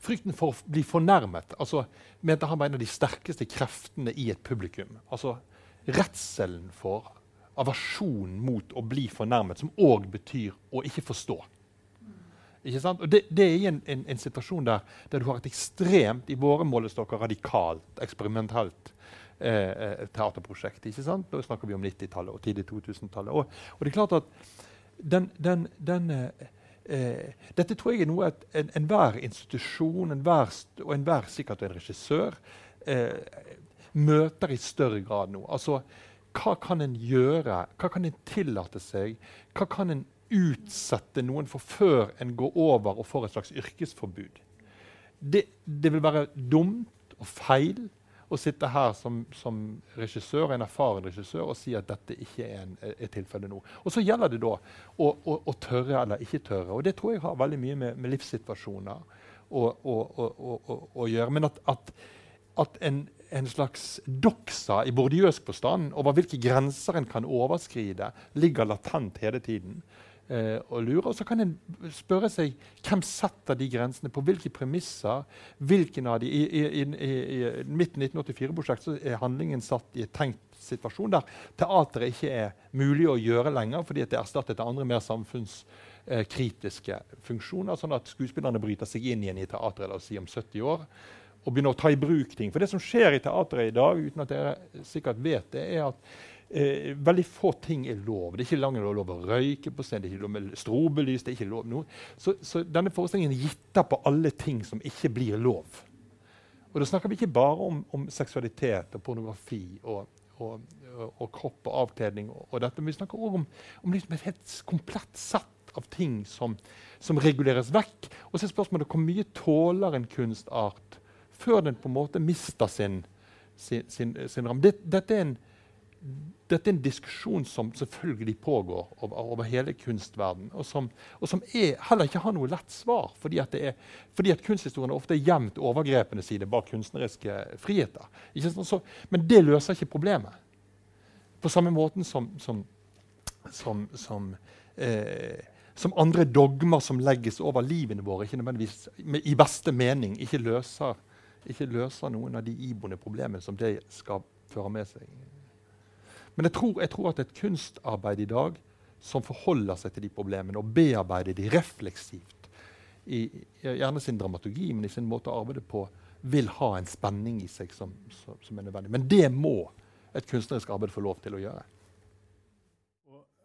frykten for å bli fornærmet altså, mente han var en av de sterkeste kreftene i et publikum. Altså redselen for aversjon mot å bli fornærmet, som òg betyr å ikke forstå. Ikke sant? Og det, det er en, en, en situasjon der, der, du har et ekstremt, i våre målestokker, radikalt, eksperimentelt eh, eh teaterprosjekt. ikke sant? Da snakker vi om 90-tallet og tidlig 2000-tallet. Og, og, det er klart at den, den, den eh, eh Dette tror jeg er noe at enhver en institusjon enhver, og enhver sikkert en regissør eh, møter i større grad nå. Altså, hva kan en gjøre? Hva kan en tillate seg? Hva kan en utsette noen for før en går over og får et slags yrkesforbud? Det, det vil være dumt og feil å sitte her som, som, regissør, en erfaren regissør og si at dette ikke er, en, er tilfellet nå. Og så gjelder det da å, å, å, tørre eller ikke tørre. Og det tror jeg har veldig mye med, med livssituasjoner å, å, gjøre. Men at, at, at en en slags doksa i bordiøsk forstand over hvilke grenser en kan overskride, ligger latent hele tiden. Eh, og lurer. Og så kan en spørre seg hvem setter de grensene, på hvilke premisser. hvilken av de, I, i, i, i mitt 1984-prosjekt er handlingen satt i et tenkt situasjon der teateret ikke er mulig å gjøre lenger fordi det er erstattet av andre mer samfunnskritiske kritiske funksjoner, sånn at skuespillerne bryter seg inn igjen i teatret la oss si, om 70 år og begynner å ta i bruk ting. For det som skjer i teatret i dag, uten at dere sikkert vet det, er at eh, veldig få ting er lov. Det er ikke lenger lov å røyke på scenen, det er ikke lov med strobelys. det er ikke lov noe. Så, så denne forestillingen gitter på alle ting som ikke blir lov. Og da snakker vi ikke bare om, om seksualitet og pornografi og, og, og, og kropp og avkledning, og, dette, men vi snakker òg om, om liksom et helt komplett sett av ting som, som reguleres vekk. Og så er spørsmålet hvor mye tåler en kunstart før den på en måte mister sin, sin, sin, sin ramme. Dette, dette, er en, dette, er en, diskusjon som selvfølgelig pågår over, over hele kunstverden, og som, og som er, heller ikke har noe lett svar, fordi at, er, fordi at kunsthistorien ofte er gjemt overgrepene sine bak kunstneriske friheter. Så, men det løser ikke problemet. På samme måten som, som, som eh, som andre dogmer som legges over livene våre, ikke nødvendigvis i beste mening ikke løser ikke løser noen av de iboende problemene som det skal føre med seg. Men jeg tror, jeg tror, at et kunstarbeid i dag som forholder seg til de problemene og bearbeider de refleksivt, i, gjerne sin dramaturgi, men i sin måte å arbeide på, vil ha en spenning i seg som, som, som er nødvendig. Men det må et kunstnerisk arbeid få lov til å gjøre.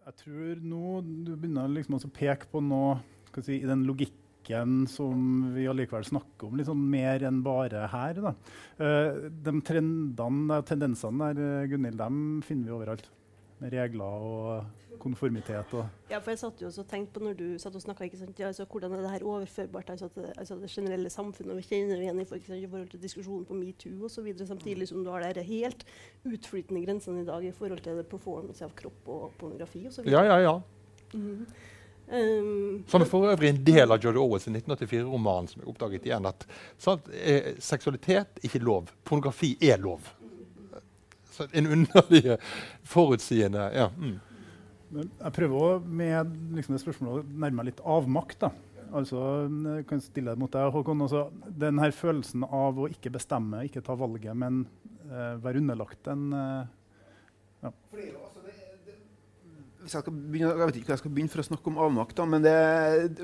Jeg tror nå du begynner liksom å peke på noe si, i den logikken tematikken som vi allikevel snakker om, litt sånn mer enn bare her. Da. Uh, de trendene, tendensene der, eh, Gunhild, dem finner vi overalt. Med regler og konformitet. Og ja, for jeg satt jo og tenkte på når du satt og snakka, ja, altså, hvordan er det her overførbart altså, til altså, det generelle samfunnet? og Vi kjenner igjen i, i forhold til diskusjonen på metoo osv., samtidig som du har de helt utflytende grensene i dag i forhold til performance av kropp og pornografi osv. Ja, ja, ja. Mm -hmm. Um, som er for øvrig en del av George Owens' 1984-roman, som er oppdaget igjen at sant, eh, seksualitet ikke lov. Pornografi er lov. Så en underlig forutsigende ja. Mm. Jeg prøver òg med liksom, det spørsmålet å nærme meg litt avmakt. da. Altså, jeg kan stille det mot deg, Håkon. Altså, den her følelsen av å ikke bestemme, ikke ta valget, men uh, være underlagt en uh, ja begynne, jeg vet ikke hva jeg skal begynne for å snakke om avmakt, men det,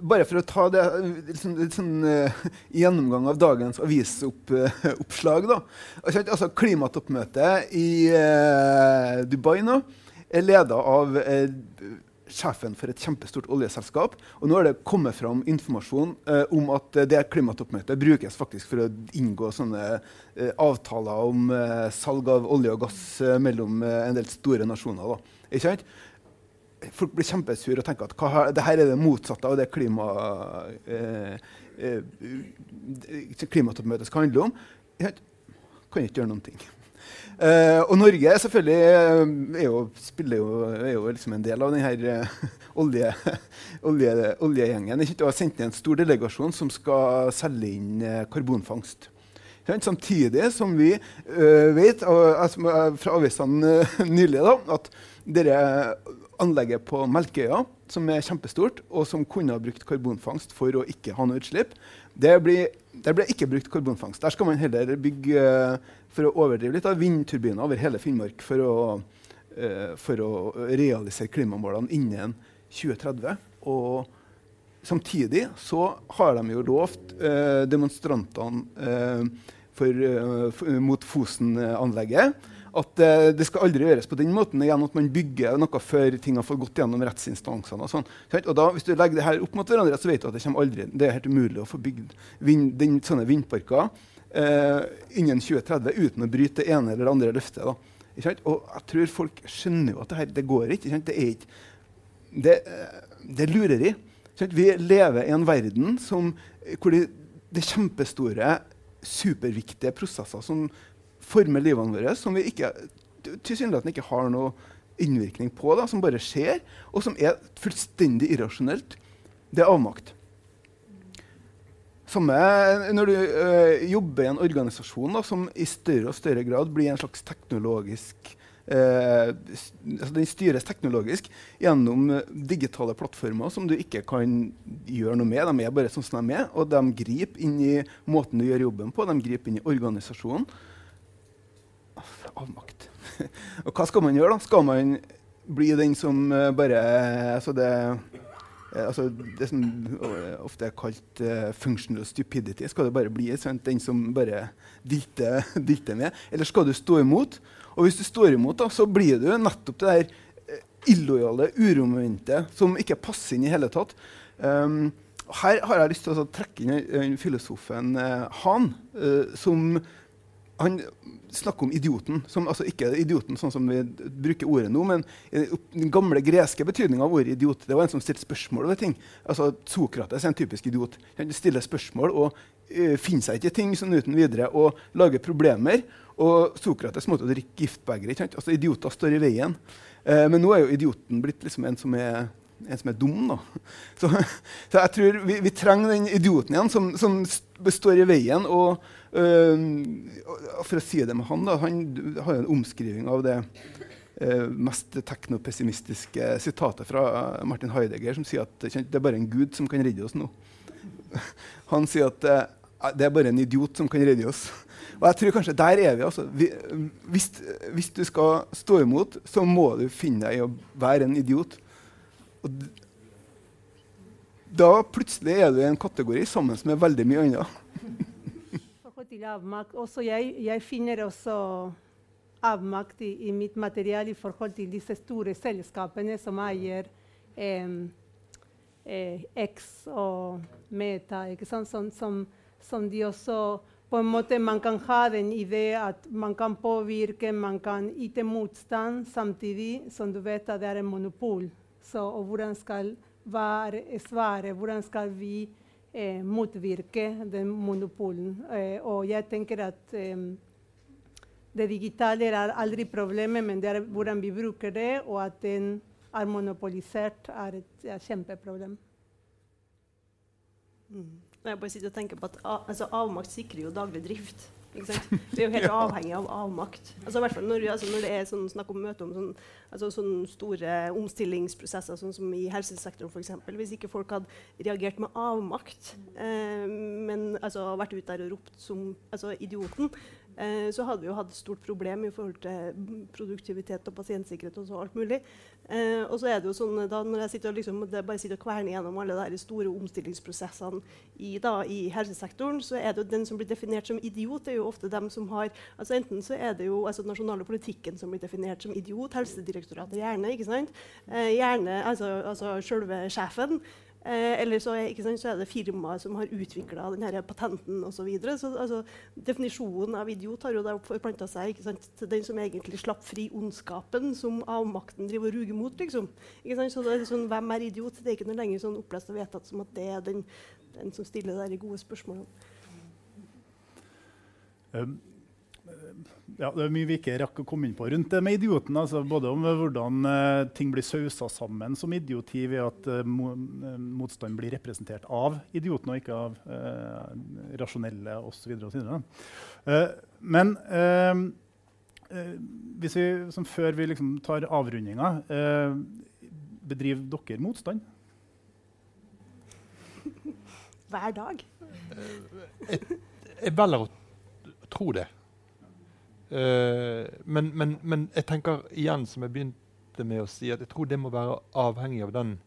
bare for å ta det liksom, litt sånn uh, gjennomgang av dagens avisoppslag. Uh, altså, klimatoppmøtet i uh, Dubai nå er leda av sjefen for et kjempestort oljeselskap. Og nå er det kommet fram informasjon om at det klimatoppmøtet brukes faktisk for å inngå sånne avtaler om salg av olje og gass mellom en del store nasjoner. Da. Ikke sant? Folk blir kjempesure og tenker at hva, det her er det motsatte av det klima, eh, eh, klimatoppmøtet skal handle om. Jeg kan ikke gjøre noen ting. Uh, og Norge selvfølgelig eh, er jo, jo, er jo liksom en del av denne olje, olje, oljegjengen. Jeg har sendt ned en stor delegasjon som skal selge inn karbonfangst. Samtidig som vi uh, vet altså, fra avisene nylig da, at dere anlegget på Melkøya, som er kjempestort, og som kunne ha brukt karbonfangst for å ikke ha noe utslipp, det ble, der ble ikke brukt karbonfangst. Der skal man heller bygge, for å overdrive litt, av vindturbiner over hele Finnmark for å, uh, for å realisere klimamålene innen 2030. Og samtidig så har de jo lovt uh, demonstrantene for, mot Fosen-anlegget at uh, det skal aldri gjøres på den måten igjen at man bygger noe før ting har fått gått gjennom rettsinstansene. Og sånn. Og da, Hvis du legger det her opp mot hverandre, så vet du at det, aldri, det er helt umulig å få bygd vind, den, sånne vindparker uh, innen 2030 uten å bryte det ene eller det andre løftet. Og jeg tror folk skjønner jo at det her det går ikke. ikke Det er ikke det, uh, det er lureri. Vi lever i en verden som, hvor det, det er kjempestore, superviktige prosesser som former livene våre, som vi ikke tilsynelatende ikke har noe innvirkning på, da, som bare skjer, og som er fullstendig irrasjonelt, det er avmakt. samme når du øh, jobber i en organisasjon da, som i større og større grad blir en slags teknologisk øh, altså Den styres teknologisk gjennom øh, digitale plattformer som du ikke kan gjøre noe med. De er bare sånn som de er, og de griper inn i måten du gjør jobben på. De griper inn i organisasjonen. Avmakt. og hva skal man gjøre, da? Skal man bli den som uh, bare altså det, uh, altså det som ofte er kalt uh, functional stupidity. Skal du bare bli sant, den som bare dilter, dilter, med? Eller skal du stå imot? Og hvis du står imot, da, så blir du nettopp det der illojale, uromvendte som ikke passer inn i hele tatt. Um, her har jeg lyst til å trekke inn filosofen Han, som han snakker om idioten. Som, altså ikke idioten sånn som vi bruker ordet nå, men den gamle greske betydninga av ordet idiot. Det var en som stilte spørsmål ved ting. Altså, Sokrates er en typisk idiot. Han stiller spørsmål og uh, finner seg ikke ting sånn uten videre og lager problemer. Og Sokrates måtte drikke giftbegeret. Altså, idioter står i veien. Uh, men nå er jo idioten blitt liksom en som er en som er dum. da. Så, så jeg tror vi, vi, trenger den idioten igjen som, som består i veien. og Uh, for å si det med han, da, han har en omskriving av det uh, mest teknopessimistiske sitatet fra Martin Heidegger, som sier at det er bare en gud som kan redde oss nå. Han sier at uh, det er bare en idiot som kan redde oss. Og jeg tror kanskje der er vi. altså. Vi, hvis, hvis, du skal stå imot, så må du finne deg i å være en idiot. Og da plutselig er du i en kategori sammen med veldig mye annet. Også jeg, jeg finner også avmakt i, i, mitt material i forhold til disse store selskapene som eier eh, eh, X og Meta. Som, som, som, de også på en måte Man kan ha den idé at man kan påvirke, man kan yte motstand, samtidig som du vet at det er en monopol. Så, og hvordan skal være svaret? Hvordan skal vi eh, motvirke den monopolen. Eh, og jeg tenker at eh, det digitale er aldri problemet, men det er hvordan vi bruker det, og at den er monopolisert, er et er kjempeproblem. Mm. Jeg bare sitter og tenker på at altså, Avmakt sikrer jo daglig drift. Vi er jo helt avhengig av avmakt. Altså, hvert fall når, altså, når det er sånn, snakk om møte om sånn, altså, sånne store omstillingsprosesser, sånn som i helsesektoren f.eks. Hvis ikke folk hadde reagert med avmakt, eh, men altså, vært ute der og ropt som altså, idioten, så hadde vi jo hatt et stort problem i forhold til produktivitet og pasientsikkerhet og så alt mulig. Eh, og så er det jo sånn da når jeg sitter og liksom, bare sitter og kverner gjennom alle de store omstillingsprosessene i, da, i, helsesektoren, så er det jo den som blir definert som idiot, det er jo ofte dem som har altså Enten så er det jo altså nasjonale politikken som blir definert som idiot, Helsedirektoratet gjerne, ikke sant? Eh, gjerne altså, altså selve sjefen. Eh, eller så sant, så er, det firmaet som har utvikla patenten osv. Så videre. så altså, definisjonen av idiot har jo da forplanta seg sant, til den som egentlig slapp fri ondskapen som avmakten driver og ruger mot. Liksom. Så det er sånn, Hvem er idiot? Det er ikke noe lenger sånn opplest og vedtatt som at det er den, den som stiller de gode spørsmålene. Um, ja, det er mye vi ikke rakk å komme inn på rundt det med idioten. Altså, både om hvordan uh, ting blir sausa sammen som idioti ved at uh, mo eh, motstand blir representert av idioten og ikke av uh, rasjonelle osv. Uh, men hvis vi, som før vi liksom tar avrundinga Bedriver dere motstand? Hver dag. jeg, jeg velger å tro det. Uh, men, men, men, jeg tenker igjen, som jeg begynte med å si, at jeg tror det må være avhengig av den,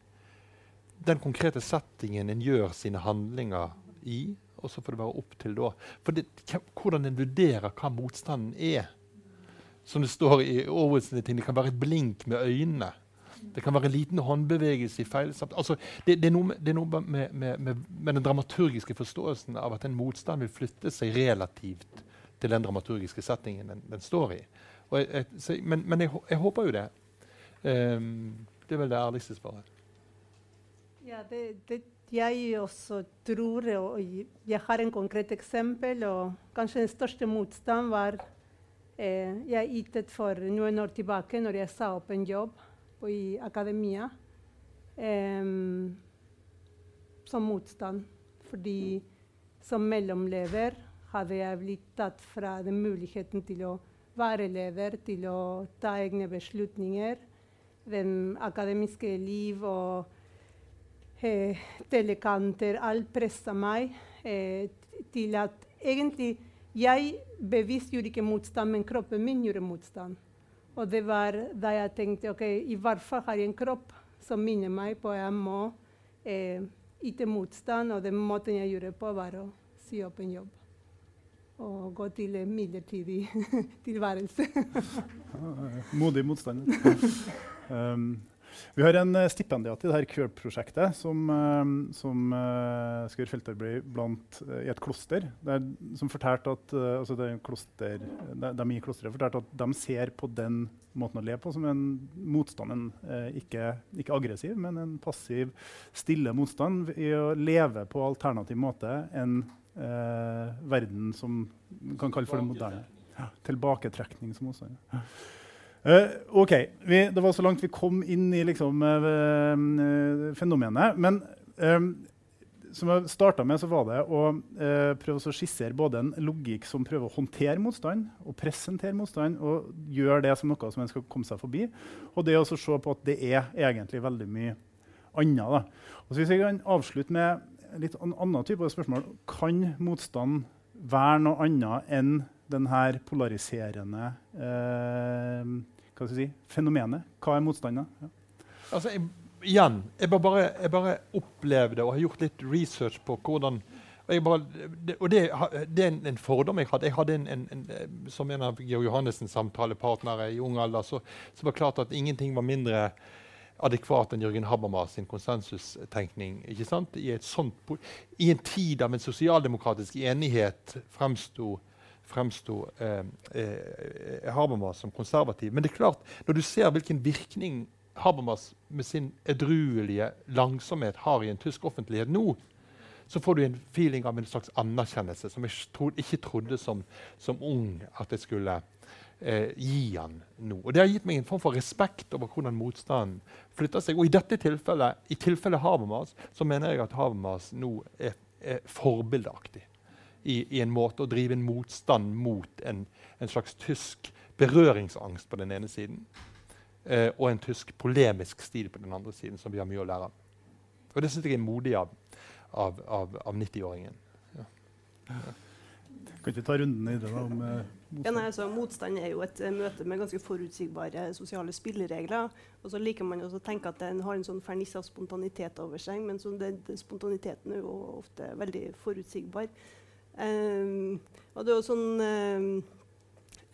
den konkrete settingen en gjør sine handlinger i. Og så får det være opp til da. For det, hvordan en vurderer hva motstanden er. Som det står i Orwells ting, det kan være et blink med øynene. Det kan være en liten håndbevegelse i feil altså, det, det, er noe, det er noe med, med, med, med, den dramaturgiske forståelsen av at en motstand vil flytte seg relativt til den dramaturgiske settingen den, den står i. Jeg, jeg, men, men jeg, jeg, håper jo det. Um, det er vel det ærligste svaret. Ja, det, det, jeg også tror, og jeg har en konkret eksempel. og Kanskje den største motstand var eh, jeg ytet for noen år tilbake når jeg sa opp en jobb i akademia. Eh, som motstand. Fordi som mellomleder hadde jeg blitt tatt fra den muligheten til å være leder, til å ta egne beslutninger. Den akademiske liv og eh, telekanter, alt pressa meg eh, til at egentlig jeg bevisst gjorde ikke motstand, men kroppen min gjorde motstand. Og det var da jeg tenkte ok, i hvert fall har jeg en kropp som minner meg på at jeg må eh, yte motstand. Og den måten jeg gjorde på, var å si opp en jobb. Og gå til en midlertidig tilværelse. Modig motstander. um, vi har en uh, stipendiat i dette Curb-prosjektet som, uh, som uh, skal gjøre feltarbeid blant, i et kloster. Der, som fortalte at, altså kloster, de, i klosteret fortalte at de ser på den måten å leve på som en motstand. Ikke, ikke, aggressiv, men en passiv, stille motstand i å leve på alternativ måte enn verden som man kan kalle for det moderne. Ja, tilbaketrekning som motstander. Ja. Uh, OK. Vi, det var så langt vi kom inn i liksom, uh, fenomenet. Men som jeg starta med, så var det å uh, prøve å skissere både en logikk som prøver å håndtere motstand og presentere motstand, og gjøre det som noe som en skal komme seg forbi. Og det å se på at det er egentlig veldig mye annet. Og så hvis vi kan avslutte med litt an annen type spørsmål Kan motstand være noe annet enn denne polariserende eh, hva si, fenomenet? Hva er motstanden? Ja. Altså, igjen, jeg bare, jeg bare, opplevde og har gjort litt research på hvordan og, bare, det, og det, det, er en, en, fordom jeg hadde. Jeg hadde en, en, en Som en av Georg Johannessens samtalepartnere i ung alder, så, så var det klart at ingenting var mindre adekvat enn Jørgen Habermas sin konsensustenkning. ikke sant? I, sånt, I, en tid av en sosialdemokratisk enighet fremsto fremsto eh, eh, Habermas som konservativ. Men det er klart, når du ser hvilken virkning Habermas med sin edruelige langsomhet har i en tysk offentlighet nå, så får du en feeling av en slags anerkjennelse som jeg tro, ikke trodde som, som, ung at jeg skulle eh, gi han nå. Og Det har gitt meg en form for respekt over hvordan motstanden flytter seg. Og i dette tilfellet, i tilfellet Habermas, så mener jeg at Habermas nå er, er forbildeaktig i, i, en måte å drive en motstand mot en, en slags tysk berøringsangst på den ene siden, eh, og en tysk polemisk stil på den andre siden, som vi har mye å lære av. Og det syns jeg er modig av, av, av, av 90-åringen. Ja. Kan ikke ta runden i det da, om eh, motstand? Ja, nei, altså, motstand er jo et uh, møte med ganske forutsigbare sosiale spilleregler. Og så liker man også å tenke at den har en sånn ferniss av spontanitet over seg, men det, det, spontaniteten er jo ofte veldig forutsigbar. Um, og det er jo sånn um,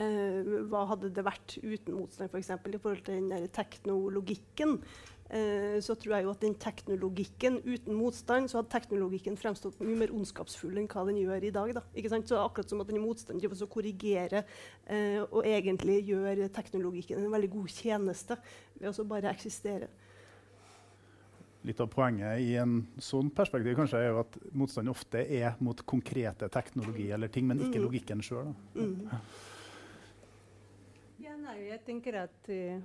uh, Hva hadde det vært uten motstand, f.eks. For i forhold til den teknologikken? Uh, så tror jeg jo at den teknologikken uten motstand, så hadde teknologikken fremstått mye mer ondskapsfull enn hva den gjør i dag. Da. Ikke sant? Så akkurat som at den motstanden driver og korrigerer eh, og egentlig gjør teknologikken en veldig god tjeneste ved å bare eksistere litt av poenget i en sånn perspektiv kanskje er jo at motstand ofte er mot konkrete teknologi eller ting, men ikke mm. logikken sjøl. Mm. Ja, nei, jeg tenker at uh,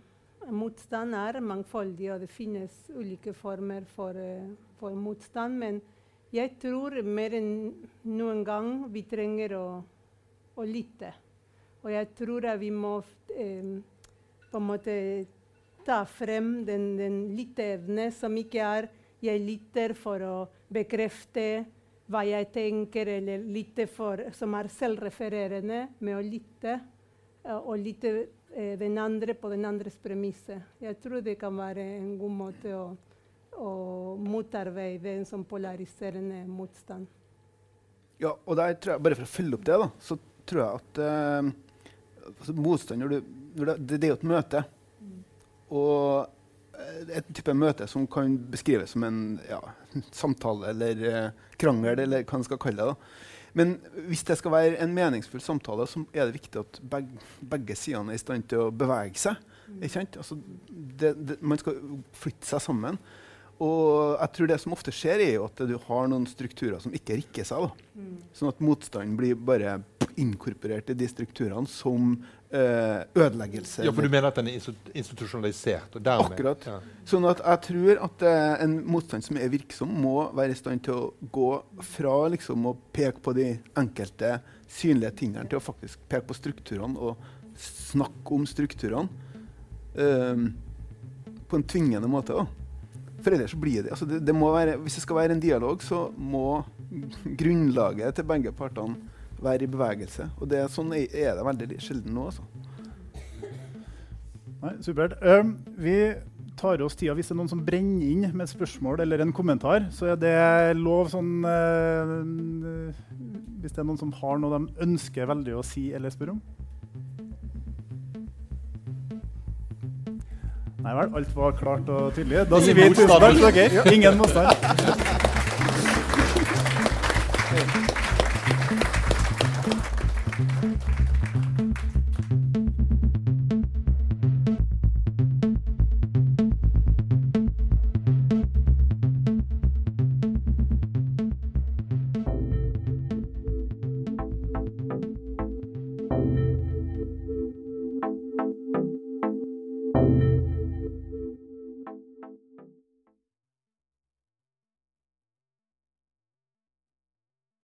motstand er mangfoldig, og det finnes ulike former for, uh, for, motstand. Men jeg tror mer enn noen gang vi trenger å, å lytte. Og jeg tror at vi må eh, på en måte ta frem den, den lytteevne som ikke er jeg lytter for å bekrefte hva jeg tenker, eller lytte for, som er selvrefererende med å lytte. Uh, og lytte uh, den andre på den andres premisser. Jeg tror det kan være en god måte å, å motarbeide en sånn polariserende motstand. Ja, og der tror jeg, Bare for å følge opp det, da, så tror jeg at eh, altså motstand når du, når det, det, er jo et møte. Og eh, et type møte som kan beskrives som en ja, samtale eller eh, krangel, eller hva man skal kalle det. da. Men hvis det skal være en meningsfull samtale, så er det viktig at begge, begge sidene er i stand til å bevege seg. Altså, det, det, man skal flytte seg sammen. Og jeg tror det som ofte skjer, er jo at du har noen strukturer som ikke rikker seg. da. Sånn at motstanden blir bare inkorporert i de strukturene som eh, ødeleggelse. Ja, for du mener at den er institusjonalisert? og dermed... Akkurat. Ja. Sånn at jeg tror at eh, en motstand som er virksom, må være i stand til å gå fra liksom, å peke på de enkelte synlige tingene til å faktisk peke på strukturene og snakke om strukturene eh, på en tvingende måte. Da. For ellers blir det, altså det, det være, Hvis det skal være en dialog, så må grunnlaget til begge partene være i bevegelse. Og det, sånn er det veldig sjelden nå. altså. Nei, supert. Um, vi tar oss tida hvis det er noen som brenner inn med et spørsmål eller en kommentar. Så er det lov sånn uh, Hvis det er noen som har noe de ønsker veldig å si eller spørre om. Nei vel, alt var klart og tydelig. Da sier vi tusen takk til dere. Ingen motstand.